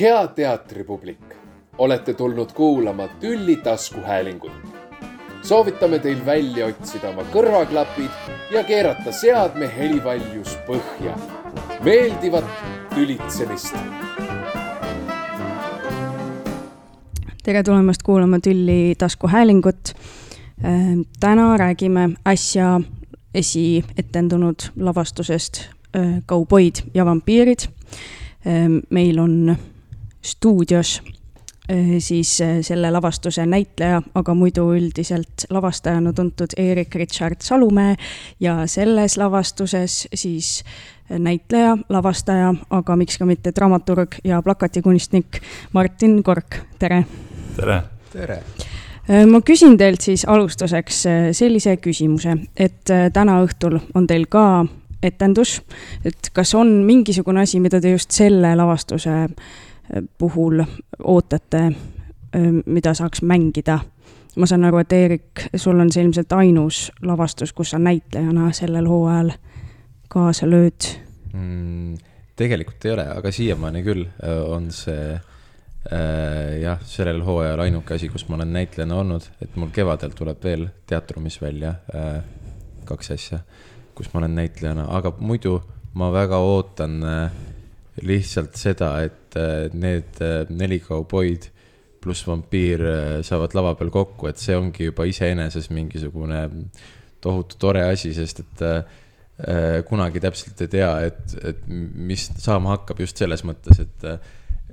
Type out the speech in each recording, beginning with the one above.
hea teatripublik, olete tulnud kuulama Tülli taskuhäälingut. soovitame teil välja otsida oma kõrvaklapid ja keerata seadme helivaljus põhja. meeldivat tülitsemist. tere tulemast kuulama Tülli taskuhäälingut. täna räägime äsja esietendunud lavastusest Kauboid ja vampiirid. meil on stuudios siis selle lavastuse näitleja, aga muidu üldiselt lavastajana tuntud Erik Richard Salumäe ja selles lavastuses siis näitleja, lavastaja, aga miks ka mitte dramaturg ja plakatikunstnik Martin Kork, tere. tere. tere ma küsin teilt siis alustuseks sellise küsimuse, et täna õhtul on teil ka etendus, et kas on mingisugune asi, mida te just selle lavastuse puhul ootate, mida saaks mängida? ma saan aru, et Eerik, sul on see ilmselt ainus lavastus, kus sa näitlejana sellel hooajal kaasa lööd mm,? tegelikult ei ole, aga siiamaani küll on see jah, sellel hooajal ainuke asi, kus ma olen näitlejana olnud, et mul kevadel tuleb veel teatrumis välja kaks asja, kus ma olen näitlejana, aga muidu ma väga ootan äh, lihtsalt seda, et need äh, neli kauboid pluss vampiir äh, saavad lava peal kokku, et see ongi juba iseenesest mingisugune tohutu tore asi, sest et äh, kunagi täpselt ei tea, et, et mis saama hakkab just selles mõttes, et,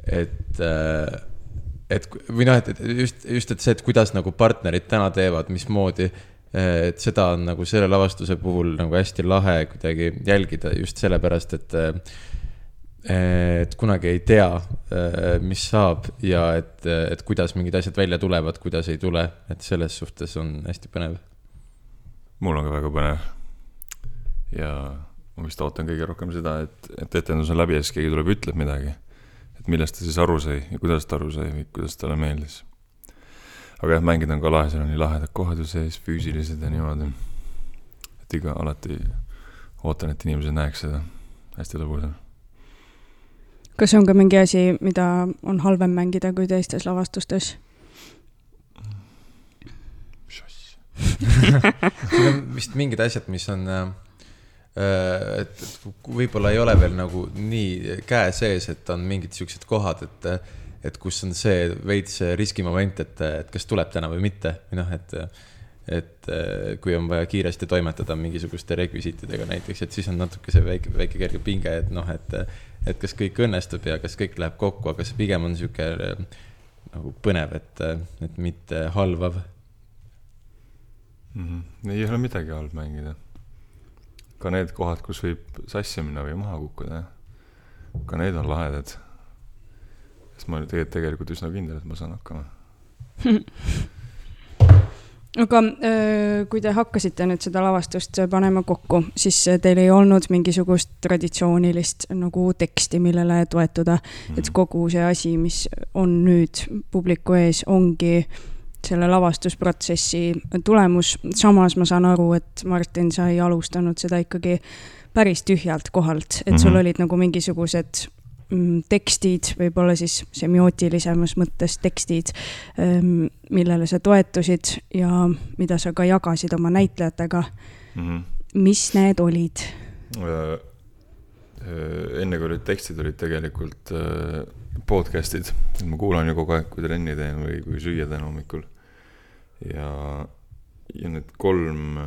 et et või noh, et just, just, et see, et kuidas nagu partnerid täna teevad, mismoodi, et seda on nagu selle lavastuse puhul nagu hästi lahe kuidagi jälgida just sellepärast, et et kunagi ei tea, mis saab ja et, et kuidas mingid asjad välja tulevad, kuidas ei tule, et selles suhtes on hästi põnev. mul on ka väga põnev. ja ma vist ootan kõige rohkem seda, et, et etendus on läbi ja siis keegi tuleb, ütleb midagi. et millest ta siis aru sai ja kuidas ta aru sai või kuidas talle meeldis. aga jah, mängida on ka lahe, seal on nii lahedad kohad ju sees, füüsilised ja niimoodi. et iga, alati ootan, et inimesed näeks seda, hästi lõbus on kas see on ka mingi asi, mida on halvem mängida kui teistes lavastustes? mis asja siin on vist mingid asjad, mis on äh, et võib-olla ei ole veel nagu nii käe sees, et on mingid siuksed kohad, et, et kus on see veits riskimoment, et, et kas tuleb täna või mitte või noh, et et kui on vaja kiiresti toimetada mingisuguste rekvisiitidega näiteks, et siis on natuke see väike, väike kerge pinge, et noh, et et kas kõik õnnestub ja kas kõik läheb kokku, aga see pigem on sihuke äh, nagu põnev, et, äh, et mitte halvav mm. -hmm. ei ole midagi halb mängida. ka need kohad, kus võib sassi minna või maha kukkuda, ka need on lahedad. sest ma olen tegelikult, tegelikult üsna kindel, et ma saan hakkama aga kui te hakkasite nüüd seda lavastust panema kokku, siis teil ei olnud mingisugust traditsioonilist nagu teksti, millele toetuda. -hmm. et kogu see asi, mis on nüüd publiku ees, ongi selle lavastusprotsessi tulemus. samas ma saan aru, et Martin, sa ei alustanud seda ikkagi päris tühjalt kohalt, et sul mhm. olid nagu mingisugused tekstid, võib-olla siis semiootilisemas mõttes tekstid, ähm, millele sa toetusid ja mida sa ka jagasid oma näitlejatega mm. -hmm. mis need olid? Äh, äh, enne kui olid tekstid, olid tegelikult äh, podcast'id, ma kuulan ju kogu aeg, kui trenni teen või kui süüa teen hommikul. ja, ja need kolm,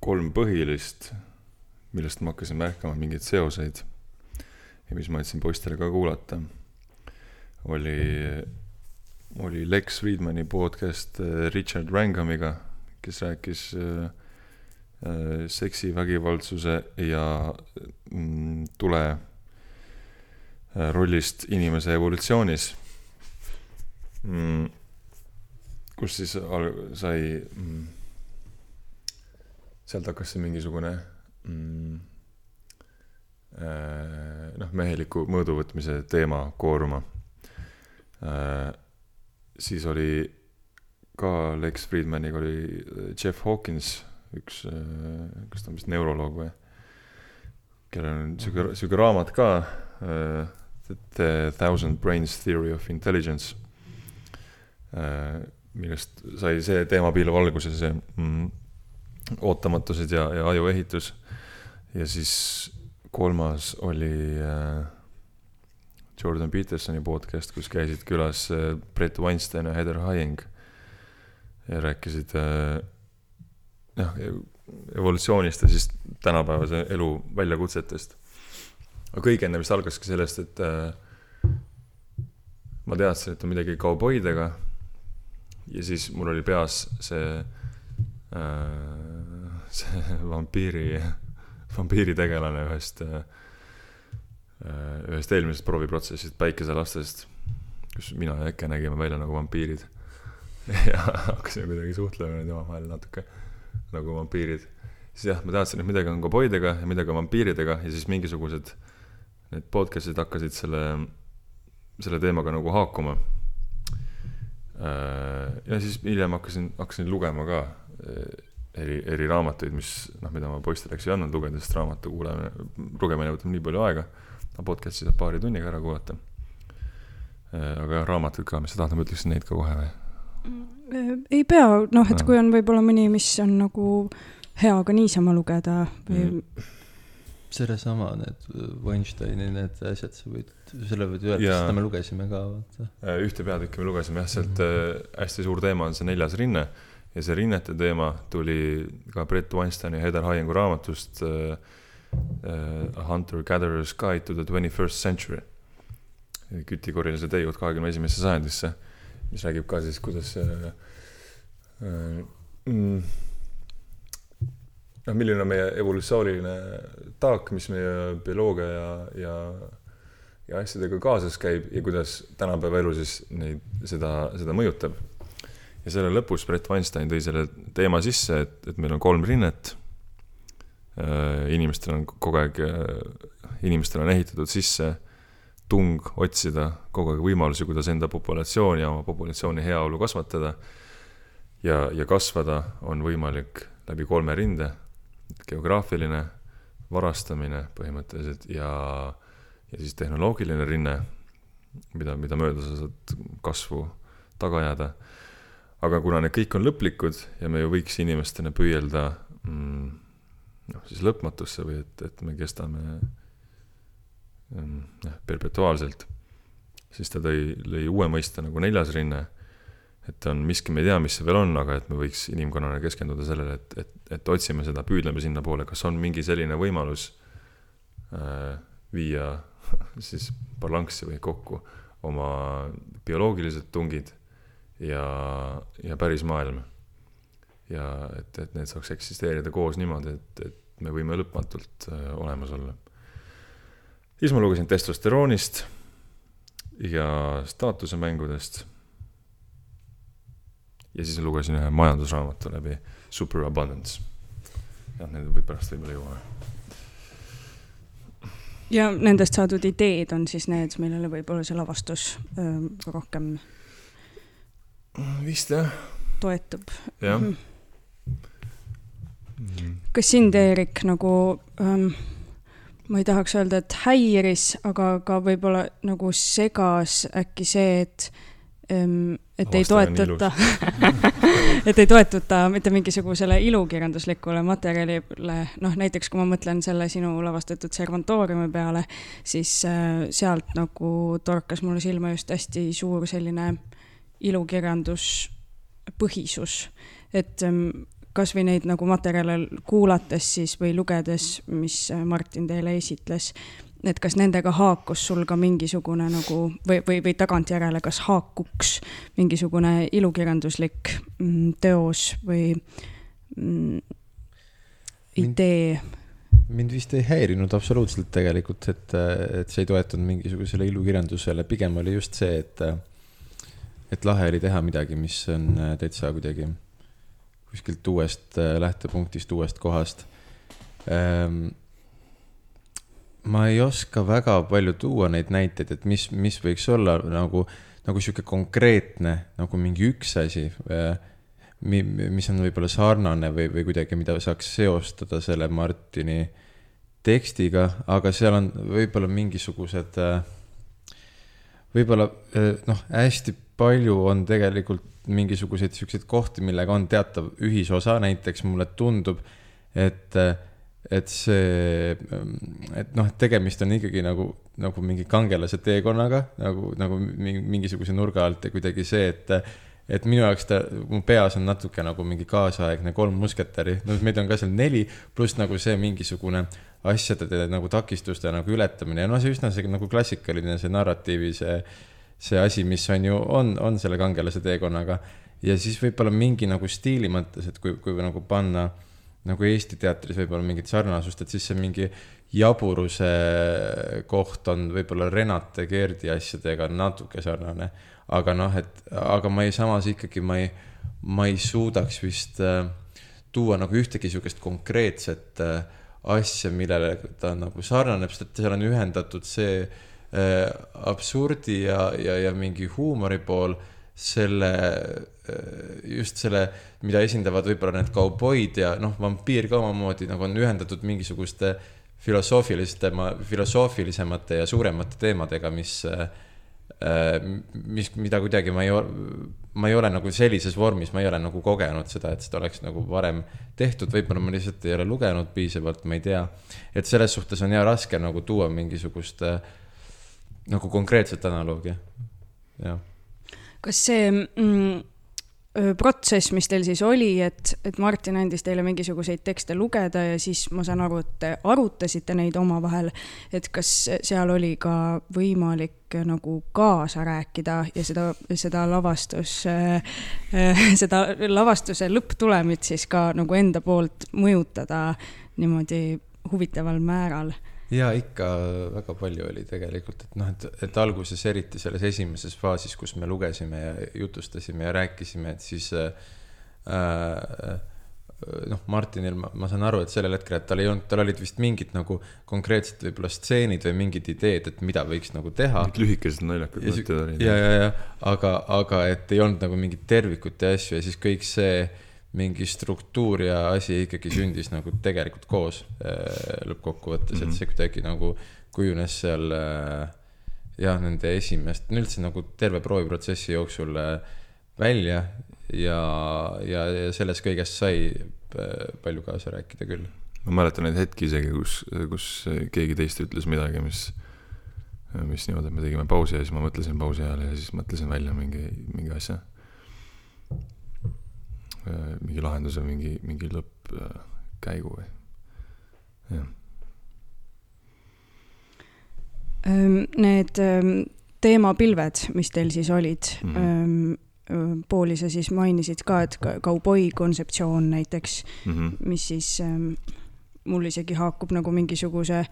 kolm põhilist millest ma hakkasin märkama mingeid seoseid ja mis ma jätsin poistele ka kuulata, oli, oli Lex Friedmani podcast äh, Richard Wranghamiga, kes rääkis äh, äh, seksi, vägivaldsuse ja mm, tule rollist inimese evolutsioonis mm,. kus siis sai mm,, sealt hakkas see mingisugune mm, äh, noh, meheliku mõõdu võtmise teema kooruma. Äh, siis oli ka Lex Friedmaniga oli äh, Jeff Hawkins, üks, kas ta on vist neuroloog või, kellel on sihuke, sihuke raamat ka The Thousand Brains Theory of Intelligence. Millest sai see teemapiilav alguse, see mm, ootamatused ja, ja ajuehitus. ja siis kolmas oli uh, Jordan Petersoni podcast, kus käisid külas uh, Brett Weinstein ja Heather Heying ja rääkisid uh, noh, evolutsioonist ja siis tänapäevase elu väljakutsetest. aga kõige enne vist algaski sellest, et äh, ma teadsin, et on midagi kauboidega. ja siis mul oli peas see äh,, see vampiiri, vampiiritegelane ühest äh,, ühest eelmisest prooviprotsessist, Päikeselastest, kus mina ja Eke nägime välja nagu vampiirid ja hakkasime kuidagi suhtlema nüüd omavahel natuke nagu vampiirid. siis jah, ma teadsin, et midagi on koboidega ja midagi on vampiiridega ja siis mingisugused need podcast'id hakkasid selle, selle teemaga nagu haakuma. Äh, ja siis hiljem hakkasin, hakkasin lugema ka äh, eri, eri raamatuid, mis noh, mida ma poistele eks ei andnud lugeda, sest raamatu kuulamine, lugemine võtab nii palju aega. aga podcast'i saab paari tunniga ära kuulata. Äh, aga jah, raamatuid ka, mis sa tahad, ma ütleksin neid ka kohe või? ei pea, noh, et kui on võib-olla mõni, mis on nagu hea ka niisama lugeda või mm. sellesama, need Weinsteini need asjad, sa võid, selle võid öelda, seda me lugesime ka, vaata. Äh, ühte peatükki me lugesime jah, sealt mm -hmm. hästi suur teema on see neljas rinne ja see rinnete teema tuli ka Brett Weinsteini ja Heather Hyengu raamatust uh, A Hunter Gatherer's Guide to the Twenty First Century. kütikorijalise teejõud kahekümne esimesse sajandisse mis räägib ka siis, kuidas äh, äh, mm, noh, milline on meie evolutsiooniline taak, mis meie bioloogia ja, ja, ja asjadega kaasas käib ja kuidas tänapäeva elu siis neid, seda, seda mõjutab. Ja selle lõpus Brett Weinstein tõi selle teema sisse, et, et meil on kolm rinnet. Äh, inimestel on kogu aeg, inimestel on ehitatud sisse tung otsida kogu aeg võimalusi, kuidas enda populatsiooni ja oma populatsiooni heaolu kasvatada. ja, ja kasvada on võimalik läbi kolme rinde, geograafiline, varastamine põhimõtteliselt ja, ja siis tehnoloogiline rinne, mida, mida mööda sa saad kasvu taga ajada. Aga kuna need kõik on lõplikud ja me ju võiks inimestena püüelda mm, noh, siis lõpmatusse või et, et me kestame jah, perpetuaalselt, siis ta tõi, lõi uue mõiste nagu neljas rinne. et on miski, me ei tea, mis see veel on, aga et me võiks inimkonnana keskenduda sellele, et, et, et otsime seda, püüdleme sinnapoole, kas on mingi selline võimalus äh, viia siis balanssi või kokku oma bioloogilised tungid ja, ja päris maailm. ja et, et need saaks eksisteerida koos niimoodi, et, et me võime lõpmatult äh, olemas olla siis ma lugesin testosteroonist ja staatusemängudest. ja siis lugesin ühe majandusraamatu läbi, Superabundance. jah, need võib pärast võib-olla jõuame. ja nendest saadud ideed on siis need, millele võib-olla see lavastus öö, rohkem. Vist jah. toetub. jah mm. -hmm. kas sind, Eerik, nagu ähm, ma ei tahaks öelda, et häiris, aga ka võib-olla nagu segas äkki see, et ähm, et ei toetuta et ei toetuta mitte mingisugusele ilukirjanduslikule materjalile, noh näiteks kui ma mõtlen selle sinu lavastatud Servantooriumi peale, siis äh, sealt nagu torkas mulle silma just hästi suur selline ilukirjandus põhisus, et ähm, kasvõi neid nagu materjale kuulates siis või lugedes, mis äh, Martin teile esitles, et kas nendega haakus sul ka mingisugune nagu või, või, või tagantjärele, kas haakuks mingisugune ilukirjanduslik mm, teos või mm, idee? mind vist ei häirinud absoluutselt tegelikult, et, et see ei toetunud mingisugusele ilukirjandusele, pigem oli just see, et, et lahe oli teha midagi, mis on täitsa kuidagi kuskilt uuest äh, lähtepunktist, uuest kohast. Ähm, ma ei oska väga palju tuua neid näiteid, et mis, mis võiks olla nagu, nagu sihuke konkreetne nagu mingi üks asi, äh, mis on võib-olla sarnane või, või kuidagi, mida saaks seostada selle Martini tekstiga, aga seal on võib-olla mingisugused, võib-olla noh, hästi palju on tegelikult mingisuguseid siukseid kohti, millega on teatav ühisosa, näiteks mulle tundub, et, et see, et noh, et tegemist on ikkagi nagu, nagu mingi kangelase teekonnaga nagu, nagu mingisuguse nurga alt ja kuidagi see, et et minu jaoks ta, mu peas on natuke nagu mingi kaasaegne kolm musketäri, no meid on ka seal neli, pluss nagu see mingisugune asjade nagu takistuste nagu ületamine. Ja noh, see üsna see nagu klassikaline, see narratiivi, see, see asi, mis on ju, on, on selle kangelase teekonnaga. ja siis võib-olla mingi nagu stiili mõttes, et kui, kui nagu panna nagu Eesti teatris võib-olla mingit sarnasust, et siis see mingi jaburuse koht on võib-olla Renate Keerdi asjadega natuke sarnane aga noh, et aga ma ei, samas ikkagi ma ei, ma ei suudaks vist äh, tuua nagu ühtegi sihukest konkreetset äh, asja, millele ta nagu sarnaneb, sest et seal on ühendatud see äh, absurdi ja, ja, ja mingi huumori pool selle, äh, just selle, mida esindavad võib-olla need kauboid ja noh, vampiir ka omamoodi nagu on ühendatud mingisuguste filosoofiliste, filosoofilisemate ja suuremate teemadega, mis äh, Äh, mis, mida kuidagi ma ei, ma ei ole nagu sellises vormis, ma ei ole nagu kogenud seda, et seda oleks nagu varem tehtud, võib-olla ma lihtsalt ei ole lugenud piisavalt, ma ei tea. et selles suhtes on ja raske nagu tuua mingisugust äh, nagu konkreetset analoogi, jah. kas see mm, protsess, mis teil siis oli, et, et Martin andis teile mingisuguseid tekste lugeda ja siis ma saan aru, et te arutasite neid omavahel, et kas seal oli ka võimalik nagu kaasa rääkida ja seda, seda lavastus äh,, seda lavastuse lõpptulemit siis ka nagu enda poolt mõjutada niimoodi huvitaval määral ja ikka väga palju oli tegelikult, et noh, et, et alguses eriti selles esimeses faasis, kus me lugesime ja jutustasime ja rääkisime, et siis äh, äh noh, Martinil ma, ma saan aru, et sellel hetkel, et tal ei olnud, tal olid vist mingid nagu konkreetsed võib-olla stseenid või mingid ideed, et mida võiks nagu teha. lühikesed naljakad mõtted olid. ja, ja, ja, aga, aga et ei olnud nagu mingit tervikut ja asju ja siis kõik see mingi struktuur ja asi ikkagi sündis nagu tegelikult koos äh, lõppkokkuvõttes mm, -hmm. et mhm. see kuidagi nagu kujunes seal äh, jah, nende esimest, üldse nagu terve prooviprotsessi jooksul äh, välja ja, ja, ja selles kõiges sai palju kaasa rääkida küll. ma mäletan neid hetki isegi, kus, kus keegi teist ütles midagi, mis, mis niimoodi, et me tegime pausi ja siis ma mõtlesin pausi ajal ja siis mõtlesin välja mingi, mingi asja mingi lahenduse, mingi, mingi lõppkäigu või, jah. Need teemapilved, mis teil siis olid mm, -hmm. Pooli sa siis mainisid ka, et kauboi kontseptsioon näiteks mm, -hmm. mis siis mul isegi haakub nagu mingisuguse äh,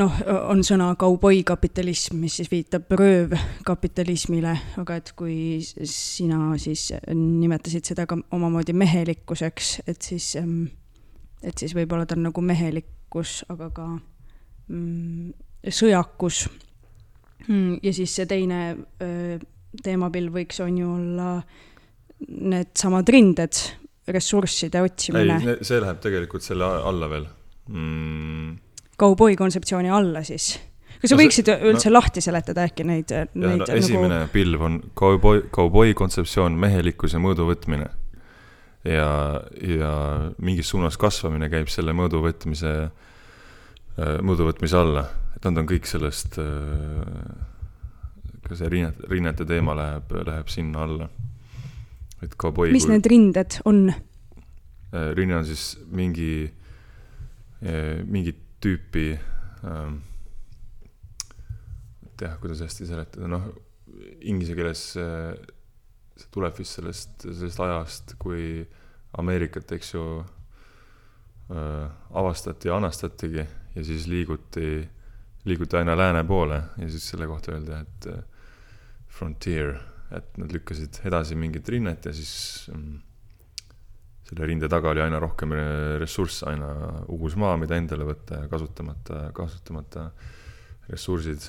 noh, on sõna kauboikapitalism, mis siis viitab röövkapitalismile, aga et kui sina siis nimetasid seda ka omamoodi mehelikkuseks, et siis, et siis võib-olla ta on nagu mehelikkus, aga ka mm, sõjakus. Mm, ja siis see teine teemapilv võiks, on ju olla needsamad rinded, ressursside otsimine. see läheb tegelikult selle alla veel mm kauboi kontseptsiooni alla siis? kas sa no, võiksid üldse no, lahti seletada äkki neid, neid no, nagu... esimene pilv on kauboi, kauboi kontseptsioon, mehelikkuse mõõdu võtmine. ja, ja mingis suunas kasvamine käib selle mõõdu võtmise, äh, mõõdu võtmise alla, et nad on kõik sellest, äh, ka see rinnet, rinnete teema läheb, läheb sinna alla. et kauboi mis kui... need rinded on? Äh, rinne on siis mingi, mingid tüüpi ähm,, et jah, kuidas hästi seletada, noh, inglise keeles see, see tuleb vist sellest, sellest ajast, kui Ameerikat, eks ju äh,, avastati ja anastatigi ja siis liiguti, liiguti aina lääne poole ja siis selle kohta öeldi, et äh, frontier, et nad lükkasid edasi mingit rinnet ja siis ähm, selle rinde taga oli aina rohkem ressursse, aina uus maa, mida endale võtta ja kasutamata, kasutamata ressursid.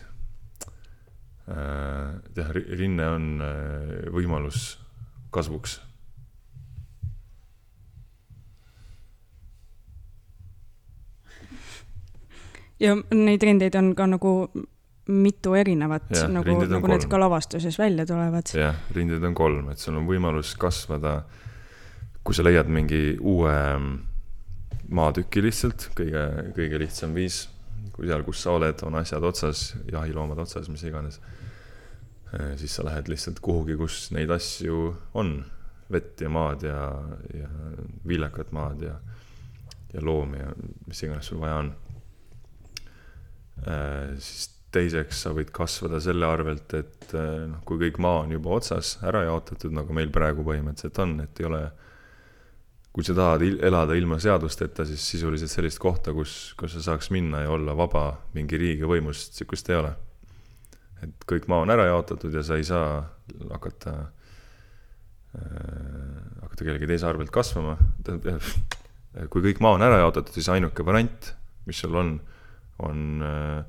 Äh, jah, rinne on äh, võimalus kasvuks ja neid rindeid on ka nagu mitu erinevat, nagu, nagu need kolm. ka lavastuses välja tulevad. jah, rindeid on kolm, et sul on võimalus kasvada, kui sa leiad mingi uue maatüki lihtsalt, kõige, kõige lihtsam viis, kui seal, kus sa oled, on asjad otsas, jahiloomad otsas, mis iganes. siis sa lähed lihtsalt kuhugi, kus neid asju on, vett ja maad ja, ja viljakat maad ja, ja loomi ja mis iganes sul vaja on. siis teiseks sa võid kasvada selle arvelt, et eh, noh, kui kõik maa on juba otsas ära jaotatud, nagu meil praegu põhimõtteliselt on, et ei ole. Kui sa tahad il- elada ilma seadusteta, siis sisuliselt sellist kohta, kus, kus sa saaks minna ja olla vaba mingi riigi võimust, sihukest ei ole. et kõik maa on ära jaotatud ja sa ei saa hakata äh,, hakata kellegi teise arvelt kasvama. kui kõik maa on ära jaotatud, siis ainuke variant, mis sul on, on äh,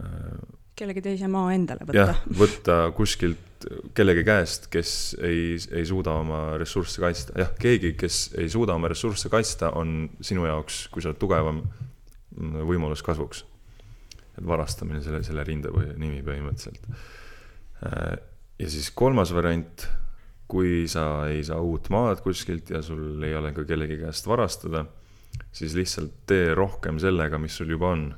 äh, kellegi teise maa endale jah võtta., võtta kuskilt kellegi käest, kes ei, ei suuda oma ressursse kaitsta, jah, keegi, kes ei suuda oma ressursse kaitsta, on sinu jaoks, kui sa oled tugevam, võimalus kasvuks. et varastamine selle, selle rinde põhi, nimi põhimõtteliselt. ja siis kolmas variant, kui sa ei saa uut maad kuskilt ja sul ei ole ka kellegi käest varastada, siis lihtsalt tee rohkem sellega, mis sul juba on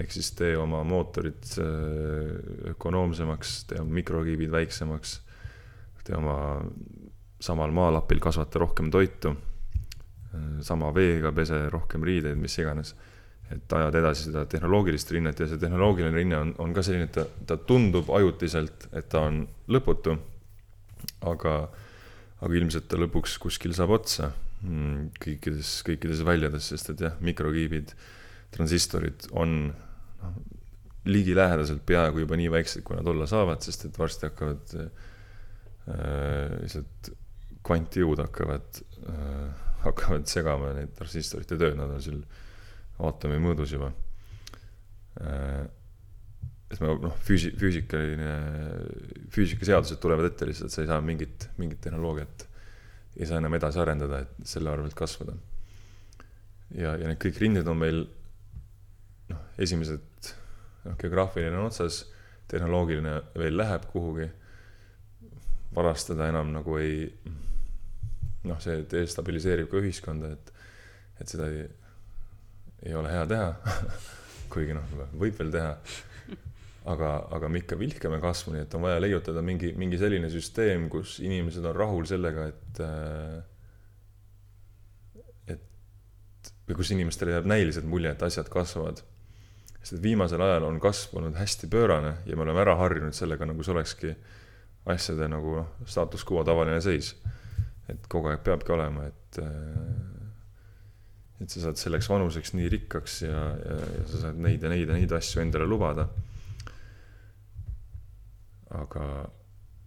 ehk siis tee oma mootorid äh, ökonoomsemaks, tee oma mikrokiibid väiksemaks, tee oma samal maalapil kasvata rohkem toitu, sama veega pese rohkem riideid, mis iganes. et ajada edasi seda tehnoloogilist rinnet ja see tehnoloogiline rinne on, on ka selline, et ta, ta tundub ajutiselt, et ta on lõputu, aga, aga ilmselt ta lõpuks kuskil saab otsa mm, kõikides, kõikides väljades, sest et jah, mikrokiibid transistorid on noh, ligilähedaselt peaaegu juba nii väiksed, kui nad olla saavad, sest et varsti hakkavad äh, lihtsalt kvantjõud hakkavad äh,, hakkavad segama neid transistorite tööd, nad on seal aatomi mõõdus juba äh,. et ma noh, füüsi-, füüsikaline, füüsikaseadused tulevad ette lihtsalt, sa ei saa mingit, mingit tehnoloogiat ei saa enam edasi arendada, et selle arvelt kasvada ja, ja need kõik rinded on meil noh, esimesed noh, geograafiline on otsas, tehnoloogiline veel läheb kuhugi. varastada enam nagu ei noh, see destabiliseerib ka ühiskonda, et, et seda ei, ei ole hea teha. kuigi noh, võib veel teha. aga, aga me ikka vihkame kasvu, nii et on vaja leiutada mingi, mingi selline süsteem, kus inimesed on rahul sellega, et äh, või kus inimestele jääb näiliselt mulje, et asjad kasvavad. Sest et viimasel ajal on kasv olnud hästi pöörane ja me oleme ära harjunud sellega, nagu see olekski asjade nagu noh, status quo tavaline seis. et kogu aeg peabki olema, et, et sa saad selleks vanuseks nii rikkaks ja, ja, ja sa saad neid ja neid ja neid asju endale lubada. aga,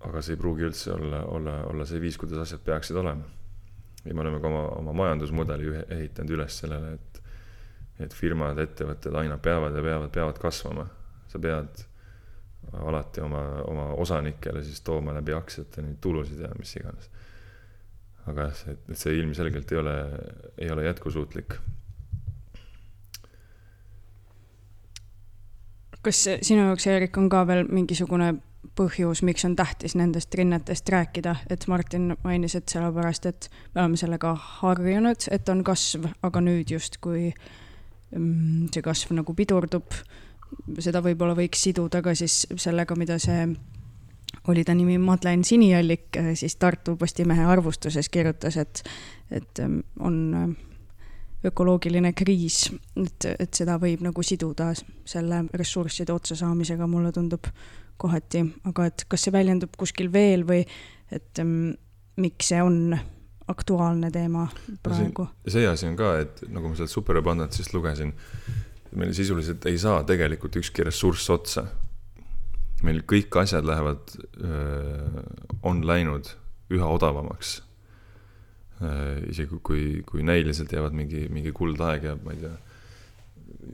aga see ei pruugi üldse olla, olla, olla see viis, kuidas asjad peaksid olema ja me oleme ka oma, oma majandusmudeli ehitanud üles sellele, et, et firmad, ettevõtted aina peavad ja peavad, peavad kasvama. sa pead alati oma, oma osanikele siis tooma läbi aktsiate neid tulusid ja mis iganes. aga jah, see, et see ilmselgelt ei ole, ei ole jätkusuutlik. kas sinu jaoks, Eerik, on ka veel mingisugune põhjus, miks on tähtis nendest rinnetest rääkida, et Martin mainis, et sellepärast, et me oleme sellega harjunud, et on kasv, aga nüüd justkui mm, see kasv nagu pidurdub. seda võib-olla võiks siduda ka siis sellega, mida see oli ta nimi Madlen Siniallik, siis Tartu Postimehe arvustuses kirjutas, et, et ähm, on äh, ökoloogiline kriis, et, et seda võib nagu siduda selle ressursside otsasaamisega, mulle tundub kohati, aga et kas see väljendub kuskil veel või et um, miks see on aktuaalne teema praegu? see asi on ka, et nagu ma sealt Superabundance'ist lugesin, meil sisuliselt ei saa tegelikult ükski ressurss otsa. meil kõik asjad lähevad, on läinud üha odavamaks. isegi kui, kui näiliselt jäävad mingi, mingi kuldaeg jääb, ma ei tea,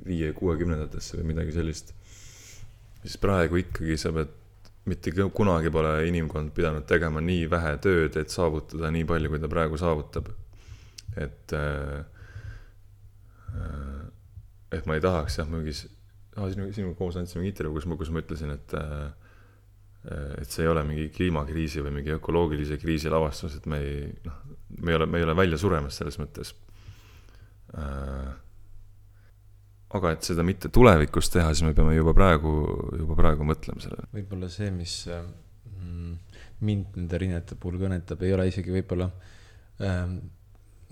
viie, kuuekümnendatesse või midagi sellist, siis praegu ikkagi sa pead, mitte kunagi pole inimkond pidanud tegema nii vähe tööd, et saavutada nii palju, kui ta praegu saavutab. et, et ma ei tahaks jah, mingis ah,, sinu, sinuga koos andsime intervjuu, kus ma, kus ma ütlesin, et äh, et see ei ole mingi kliimakriisi või mingi ökoloogilise kriisi lavastus, et me ei, noh, me ei ole, me ei ole välja suremas selles mõttes äh, aga et seda mitte tulevikus teha, siis me peame juba praegu, juba praegu mõtlema sellele. võib-olla see, mis mm, mind nende rinnete puhul kõnetab, ei ole isegi võib-olla ähm,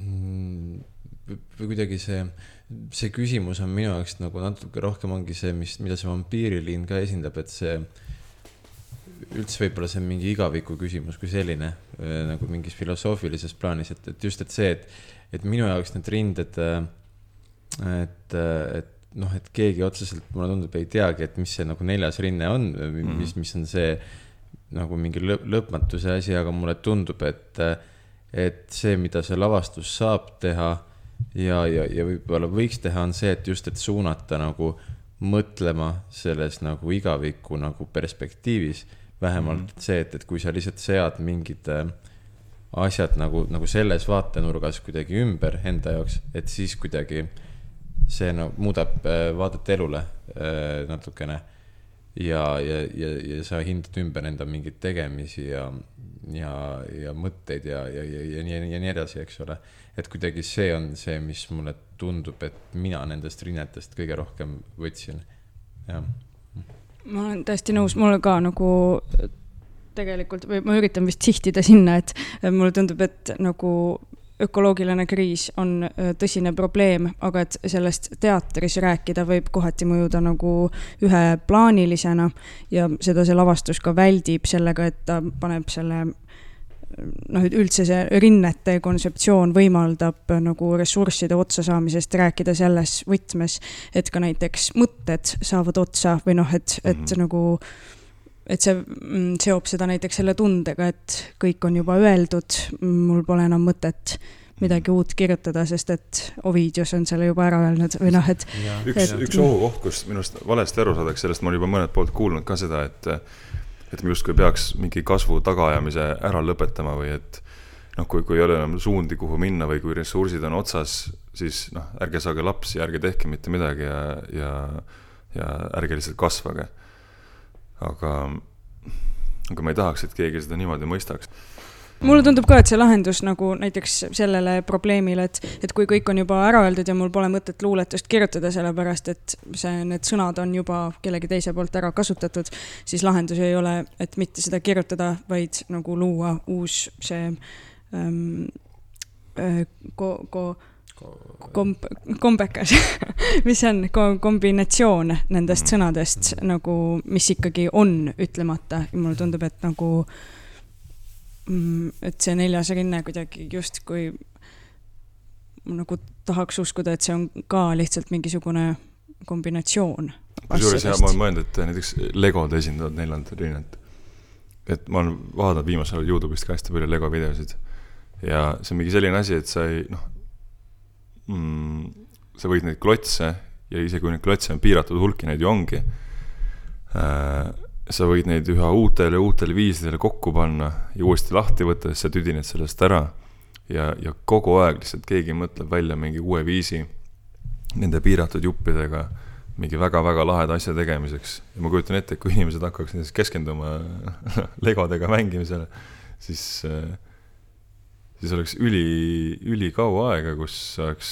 või kuidagi see, see küsimus on minu jaoks nagu natuke rohkem ongi see, mis, mida see vampiiriliin ka esindab, et see üldse võib-olla see on mingi igaviku küsimus kui selline äh, nagu mingis filosoofilises plaanis, et, et just, et see, et, et minu jaoks need rinded äh, et, et noh, et keegi otseselt mulle tundub, ei teagi, et mis see nagu neljas rinne on mm, -hmm. mis, mis on see nagu mingi lõp lõpmatuse asi, aga mulle tundub, et, et see, mida see lavastus saab teha ja, ja, ja võib-olla võiks teha, on see, et just, et suunata nagu mõtlema selles nagu igaviku nagu perspektiivis. vähemalt mm -hmm. see, et, et kui sa lihtsalt sead mingid äh, asjad nagu, nagu selles vaatenurgas kuidagi ümber enda jaoks, et siis kuidagi see no muudab äh, vaadet elule äh, natukene. ja, ja, ja, ja sa hindad ümber enda mingeid tegemisi ja, ja, ja mõtteid ja, ja, ja, ja nii, ja nii edasi, eks ole. et kuidagi see on see, mis mulle tundub, et mina nendest rinnetest kõige rohkem võtsin, jah. ma olen täiesti nõus, mulle ka nagu tegelikult või ma üritan vist sihtida sinna, et mulle tundub, et nagu ökoloogiline kriis on tõsine probleem, aga et sellest teatris rääkida võib kohati mõjuda nagu üheplaanilisena ja seda see lavastus ka väldib sellega, et ta paneb selle noh, et üldse see rinnete kontseptsioon võimaldab nagu ressursside otsasaamisest rääkida selles võtmes, et ka näiteks mõtted saavad otsa või noh, et, et mm -hmm. nagu et see mm, seob seda näiteks selle tundega, et kõik on juba öeldud, mul pole enam mõtet midagi uut kirjutada, sest et Ovidius on selle juba ära öelnud või noh, et. üks üks ohukoht, kus minu arust valesti aru saadakse, sellest ma olen juba mõnelt poolt kuulnud ka seda, et et me justkui peaks mingi kasvu tagaajamise ära lõpetama või et noh, kui, kui ei ole enam suundi, kuhu minna või kui ressursid on otsas, siis noh, ärge saage lapsi, ärge tehke mitte midagi ja, ja, ja ärge lihtsalt kasvage aga, aga ma ei tahaks, et keegi seda niimoodi mõistaks. Mulle tundub ka, et see lahendus nagu näiteks sellele probleemile, et, et kui kõik on juba ära öeldud ja mul pole mõtet luuletust kirjutada, sellepärast et see, need sõnad on juba kellegi teise poolt ära kasutatud, siis lahendus ei ole, et mitte seda kirjutada, vaid nagu luua uus see ähm, äh, ko-, ko-, komb-, kombekas mis see on Ko, kombinatsioon nendest mm. sõnadest nagu, mis ikkagi on ütlemata ja mulle tundub, et nagu mm, et see neljas rinne kuidagi justkui nagu tahaks uskuda, et see on ka lihtsalt mingisugune kombinatsioon. kusjuures jah, ma olen mõelnud, et näiteks legod esindavad neljandat rinnet. et ma olen vaadanud viimasel ajal Youtube'ist ka hästi palju lego videosid ja see on mingi selline asi, et sa ei noh mm, sa võid neid klotse ja isegi kui neid klotse on piiratud hulk ja neid ju ongi äh,, sa võid neid üha uutel ja uutel viisidel kokku panna ja uuesti lahti võtta, siis sa tüdined sellest ära. ja, ja kogu aeg lihtsalt keegi mõtleb välja mingi uue viisi nende piiratud juppidega mingi väga-väga laheda asja tegemiseks. ja ma kujutan ette, et kui inimesed hakkaks näiteks keskenduma legodega mängimisele, siis äh, siis oleks üli, ülikaua aega, kus oleks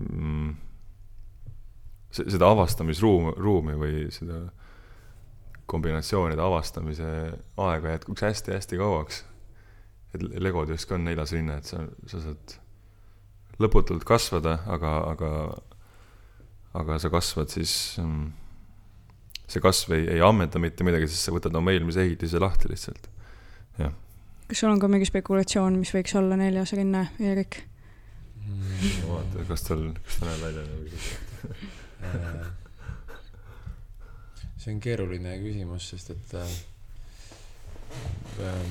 mm, seda avastamisruum, ruumi või seda kombinatsioonide avastamise aega jätkuks hästi-hästi kauaks. et legod justkui on neljas rinne, et sa, sa saad lõputult kasvada, aga, aga, aga sa kasvad siis mm, see kasv ei, ei ammenda mitte midagi, sest sa võtad oma eelmise ehitise lahti lihtsalt, jah kas sul on ka mingi spekulatsioon, mis võiks olla neljas rinne, Eerik mm,? vaata, kas tal, kas ta näeb välja nagu see on keeruline küsimus, sest et äh, äh,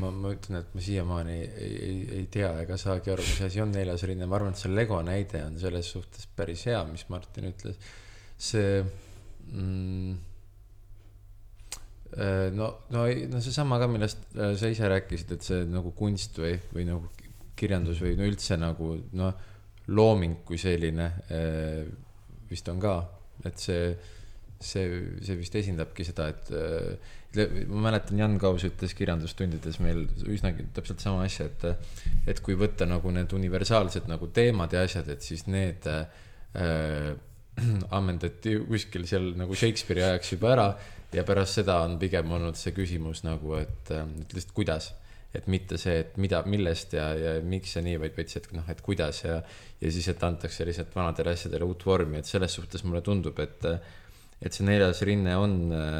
ma, ma ütlen, et ma siiamaani ei, ei, ei tea ega saagi aru, mis asi on neljas rinne, ma arvan, et see Lego näide on selles suhtes päris hea, mis Martin ütles. see mm, Äh, no, no, no seesama ka, millest äh, sa ise rääkisid, et see nagu kunst või, või nagu kirjandus või no üldse nagu noh, looming kui selline äh, vist on ka, et see, see, see vist esindabki seda, et äh, ma mäletan, Jan Kaus ütles kirjandustundides meil üsnagi täpselt sama asja, et, et kui võtta nagu need universaalsed nagu teemad ja asjad, et siis need äh, ammendati kuskil seal nagu Shakespeare'i ajaks juba ära ja pärast seda on pigem olnud see küsimus nagu, et, et lihtsalt kuidas. Et mitte see, et mida, millest ja, ja miks ja nii, vaid veits, et noh, et kuidas ja, ja siis, et antakse lihtsalt vanadele asjadele uut vormi, et selles suhtes mulle tundub, et, et see neljas rinne on äh,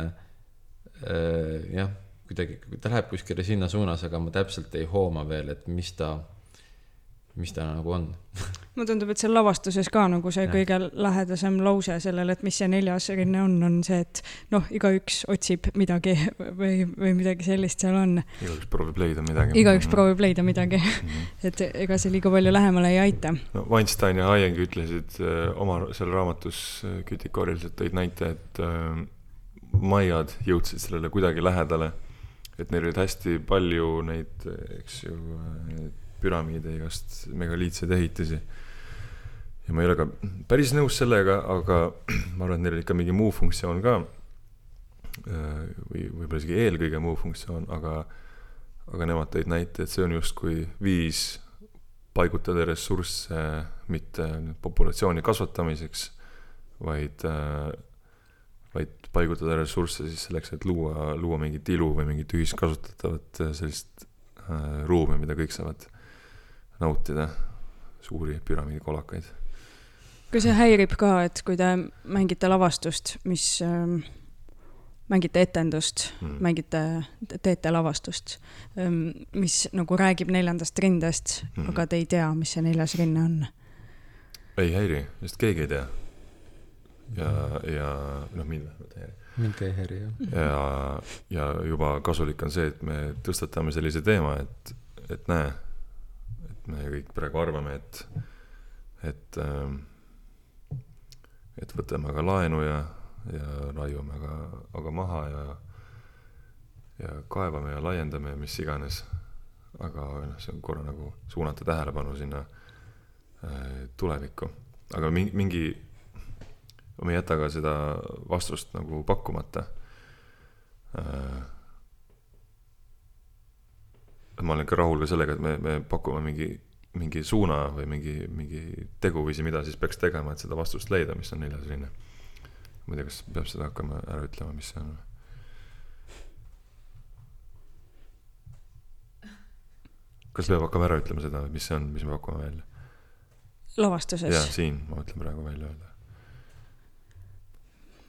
äh, jah, kuidagi, ta läheb kuskile sinna suunas, aga ma täpselt ei hooma veel, et mis ta mis ta nagu on mulle tundub, et seal lavastuses ka nagu see ja. kõige lähedasem lause sellele, et mis see neljas rinne on, on see, et noh, igaüks otsib midagi või, või midagi sellist seal on. igaüks proovib leida midagi. igaüks mhm. proovib leida midagi mm. -hmm. et ega see liiga palju lähemale ei aita. no Weinstein ja Hayek ütlesid äh, oma seal raamatus äh, kütikooriliselt tõid näite, et äh, maiad jõudsid sellele kuidagi lähedale. et neil olid hästi palju neid, eks ju äh, püramiide, igast megaliitseid ehitisi. ja ma ei ole ka päris nõus sellega, aga ma arvan, et neil oli ikka mingi muu funktsioon ka. Või võib-olla isegi eelkõige muu funktsioon, aga, aga nemad tõid näite, et see on justkui viis paigutada ressursse mitte populatsiooni kasvatamiseks, vaid, äh, vaid paigutada ressursse siis selleks, et luua, luua mingit ilu või mingit ühiskasutatavat sellist äh, ruumi, mida kõik saavad nautida suuri püramiidikolakaid. kas see häirib ka, et kui te mängite lavastust, mis ähm, mängite etendust mm., mängite, teete lavastust, ähm, mis nagu räägib neljandast rindest mm., aga te ei tea, mis see neljas rinne on? ei häiri, sest keegi ei tea. ja, ja noh, mind vähemalt ei häiri. mind ka ei häiri, jah. ja, ja juba kasulik on see, et me tõstatame sellise teema, et, et näe me kõik praegu arvame, et, et, ähm, et võtame aga laenu ja, ja raiume aga, aga maha ja, ja kaevame ja laiendame ja mis iganes. aga noh, see on korra nagu suunata tähelepanu sinna äh, tulevikku, aga mingi, mingi, ma ei jäta ka seda vastust nagu pakkumata äh, ma olen ka rahul ka sellega, et me, me pakume mingi, mingi suuna või mingi, mingi teguviisi, mida siis peaks tegema, et seda vastust leida, mis on neljas rinne. ma ei tea, kas peab seda hakkama ära ütlema, mis see on? kas peab hakkama ära ütlema seda, mis see on, mis me pakume välja? lavastuses? jaa, siin ma mõtlen praegu välja öelda.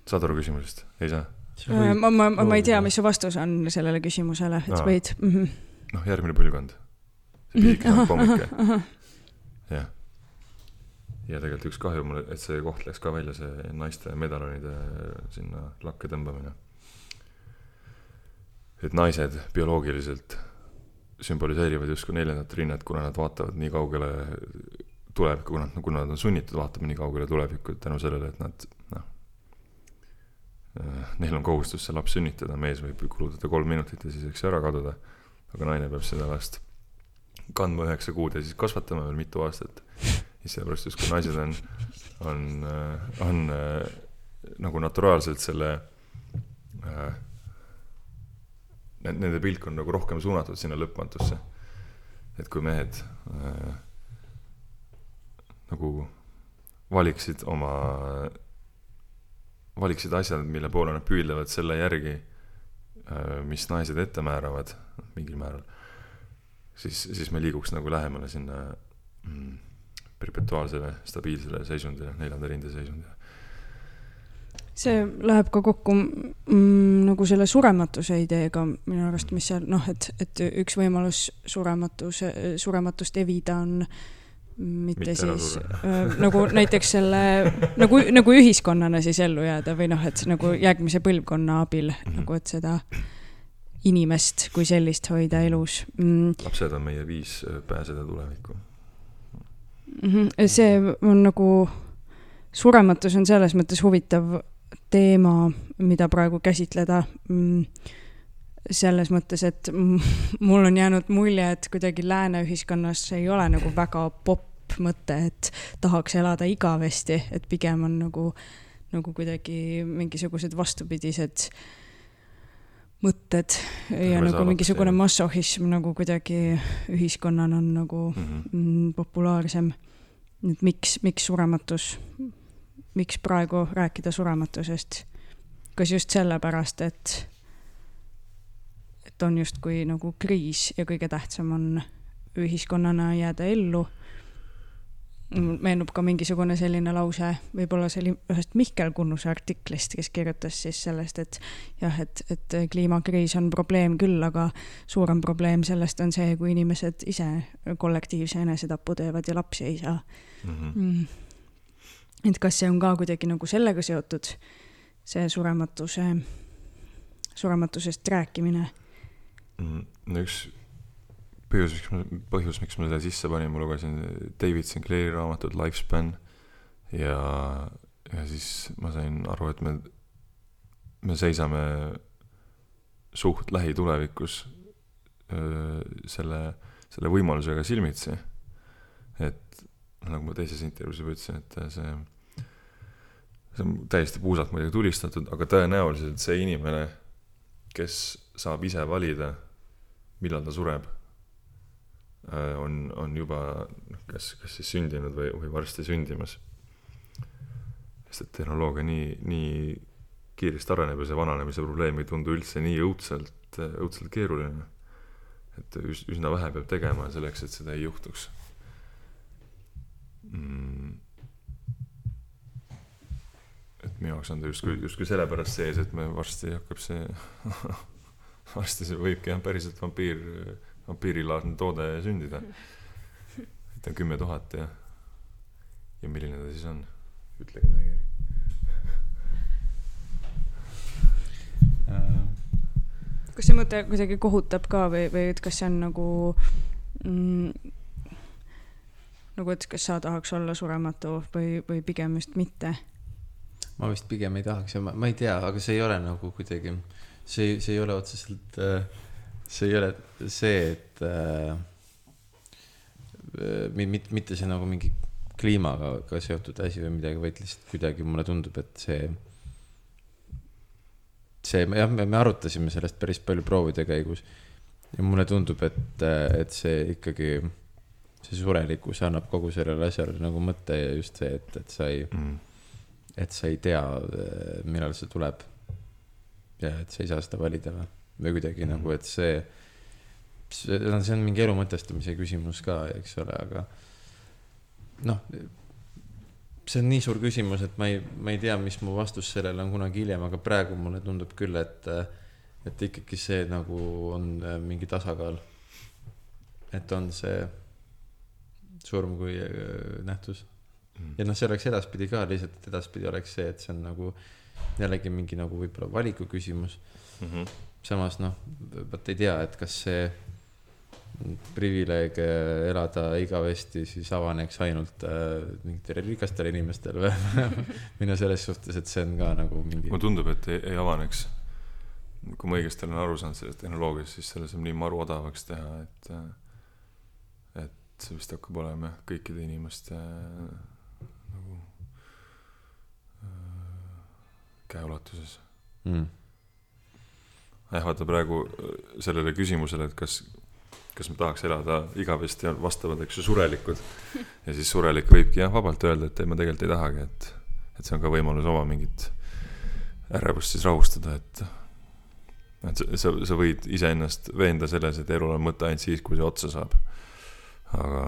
saad aru küsimusest, ei saa? ma, ma, ma, ma ei tea, mis su vastus on sellele küsimusele, et sa võid mm. -hmm noh, järgmine põlvkond. see pisike mm -hmm. pommike. jah. ja tegelikult üks kahju mul, et see koht läks ka välja, see naiste medaljonide sinna lakke tõmbamine. et naised bioloogiliselt sümboliseerivad justkui neljandat rinnet, kuna nad vaatavad nii kaugele tulevikku, kuna, kuna nad on sunnitud vaatama nii kaugele tulevikku tänu sellele, et nad noh, neil on kohustus see laps sünnitada, mees võib kulutada kolm minutit ja siis see ära kaduda aga naine peab seda last kandma üheksa kuud ja siis kasvatama veel mitu aastat. siis sellepärast justkui naised on, on, äh, on äh, nagu naturaalselt selle äh,, nende pilk on nagu rohkem suunatud sinna lõpmatusse. et kui mehed äh, nagu valiksid oma, valiksid asjad, mille poole nad püüdlevad selle järgi mis naised ette määravad mingil määral, siis, siis me liiguks nagu lähemale sinna mm, perpetuaalsele stabiilsele seisundile, neljanda rinde seisundile. see läheb ka kokku mm, nagu selle surematuse ideega minu arust, mis seal noh, et, et üks võimalus surematuse, surematust evida on äh, mitte, mitte siis äh, nagu näiteks selle nagu, nagu ühiskonnana siis ellu jääda või noh, et nagu järgmise põlvkonna abil mm -hmm. nagu, et seda inimest kui sellist hoida elus mm.. lapsed on meie viis pääseda tulevikku mm. -hmm. see on nagu, surematus on selles mõttes huvitav teema, mida praegu käsitleda mm selles mõttes, et mul on jäänud mulje, et kuidagi lääne ühiskonnas ei ole nagu väga popp mõte, et tahaks elada igavesti, et pigem on nagu, nagu kuidagi mingisugused vastupidised mõtted ja Terve nagu saadab mingisugune massohhism nagu kuidagi ühiskonnana on nagu mm. -hmm. mm, populaarsem. et miks, miks surematus, miks praegu rääkida surematusest? kas just sellepärast, et, et on justkui nagu kriis ja kõige tähtsam on ühiskonnana jääda ellu. meenub ka mingisugune selline lause, võib-olla see oli ühest Mihkel Kunnuse artiklist, kes kirjutas siis sellest, et jah, et, et kliimakriis on probleem küll, aga suurem probleem sellest on see, kui inimesed ise kollektiivse enesetapu teevad ja lapsi ei saa Mm -hmm. mm.. et kas see on ka kuidagi nagu sellega seotud, see surematuse, surematusest rääkimine no üks põhjus, miks ma, põhjus, miks ma selle sisse panin, ma lugesin David Sinclairi raamatut Lifespan ja, ja siis ma sain aru, et me, me seisame suht lähitulevikus selle, selle võimalusega silmitsi. et nagu ma teises intervjuus juba ütlesin, et see, see on täiesti puusalt muidugi tulistatud, aga tõenäoliselt see inimene, kes saab ise valida, millal ta sureb, on, on juba noh, kas, kas siis sündinud või, või varsti sündimas. sest et tehnoloogia nii, nii kiiresti areneb ja see vananemise probleem ei tundu üldse nii õudselt, õudselt keeruline. et üs-, üsna vähe peab tegema selleks, et seda ei juhtuks mm.. et minu jaoks on ta justkui, justkui sellepärast sees, et me varsti hakkab see varsti see võibki jah, päriselt vampiir, vampiirilaadne toode sündida. et on kümme tuhat ja, ja milline ta siis on? ütlege midagi, Erik. kas see mõte kuidagi kohutab ka või, või et kas see on nagu mm, nagu, et kas sa tahaks olla surematu või, või pigem just mitte? ma vist pigem ei tahaks ja ma, ma ei tea, aga see ei ole nagu kuidagi, see, see ei ole otseselt, see ei ole see, et äh, mi- mit-, mitte see nagu mingi kliimaga ka seotud asi või midagi, vaid lihtsalt kuidagi mulle tundub, et see see, jah, me, me arutasime sellest päris palju proovide käigus ja mulle tundub, et, et see ikkagi, see surelikkus annab kogu sellele asjale nagu mõtte ja just see, et, et sa ei mm.. et sa ei tea, millal see tuleb. Ja et sa ei saa seda valida või, või kuidagi Mhm. mm. nagu, et see, see, see on mingi elu mõtestamise küsimus ka, eks ole, aga noh, see on nii suur küsimus, et ma ei, ma ei tea, mis mu vastus sellele on kunagi hiljem, aga praegu mulle tundub küll, et, et ikkagi see nagu on äh, mingi tasakaal. et on see surm kui äh, nähtus Mm. ja noh, see oleks edaspidi ka lihtsalt, edaspidi oleks see, et see on nagu jällegi mingi nagu võib-olla valiku küsimus. Mm -hmm. samas noh, vot ei tea, et kas see privileeg äh, elada igavesti siis avaneks ainult äh, mingitele rikastele inimestele või no selles suhtes, et see on ka nagu mingi mulle tundub, et ei, ei avaneks. kui ma õigesti olen aru saanud sellest tehnoloogiast, siis selle saab nii maru odavaks teha, et, et see vist hakkab olema jah, kõikide inimeste äh, äh, käeulatuses. mm.. jah, vaata praegu äh, sellele küsimusele, et kas, kas me tahaks elada igavesti, vastavad, eks ju, surelikud. ja siis surelik võibki jah, vabalt öelda, et ei, ma tegelikult ei tahagi, et, et see on ka võimalus oma mingit ärevust siis rahustada, et et sa, sa võid iseennast veenda selles, et elul on mõte ainult siis, kui see otsa saab. aga,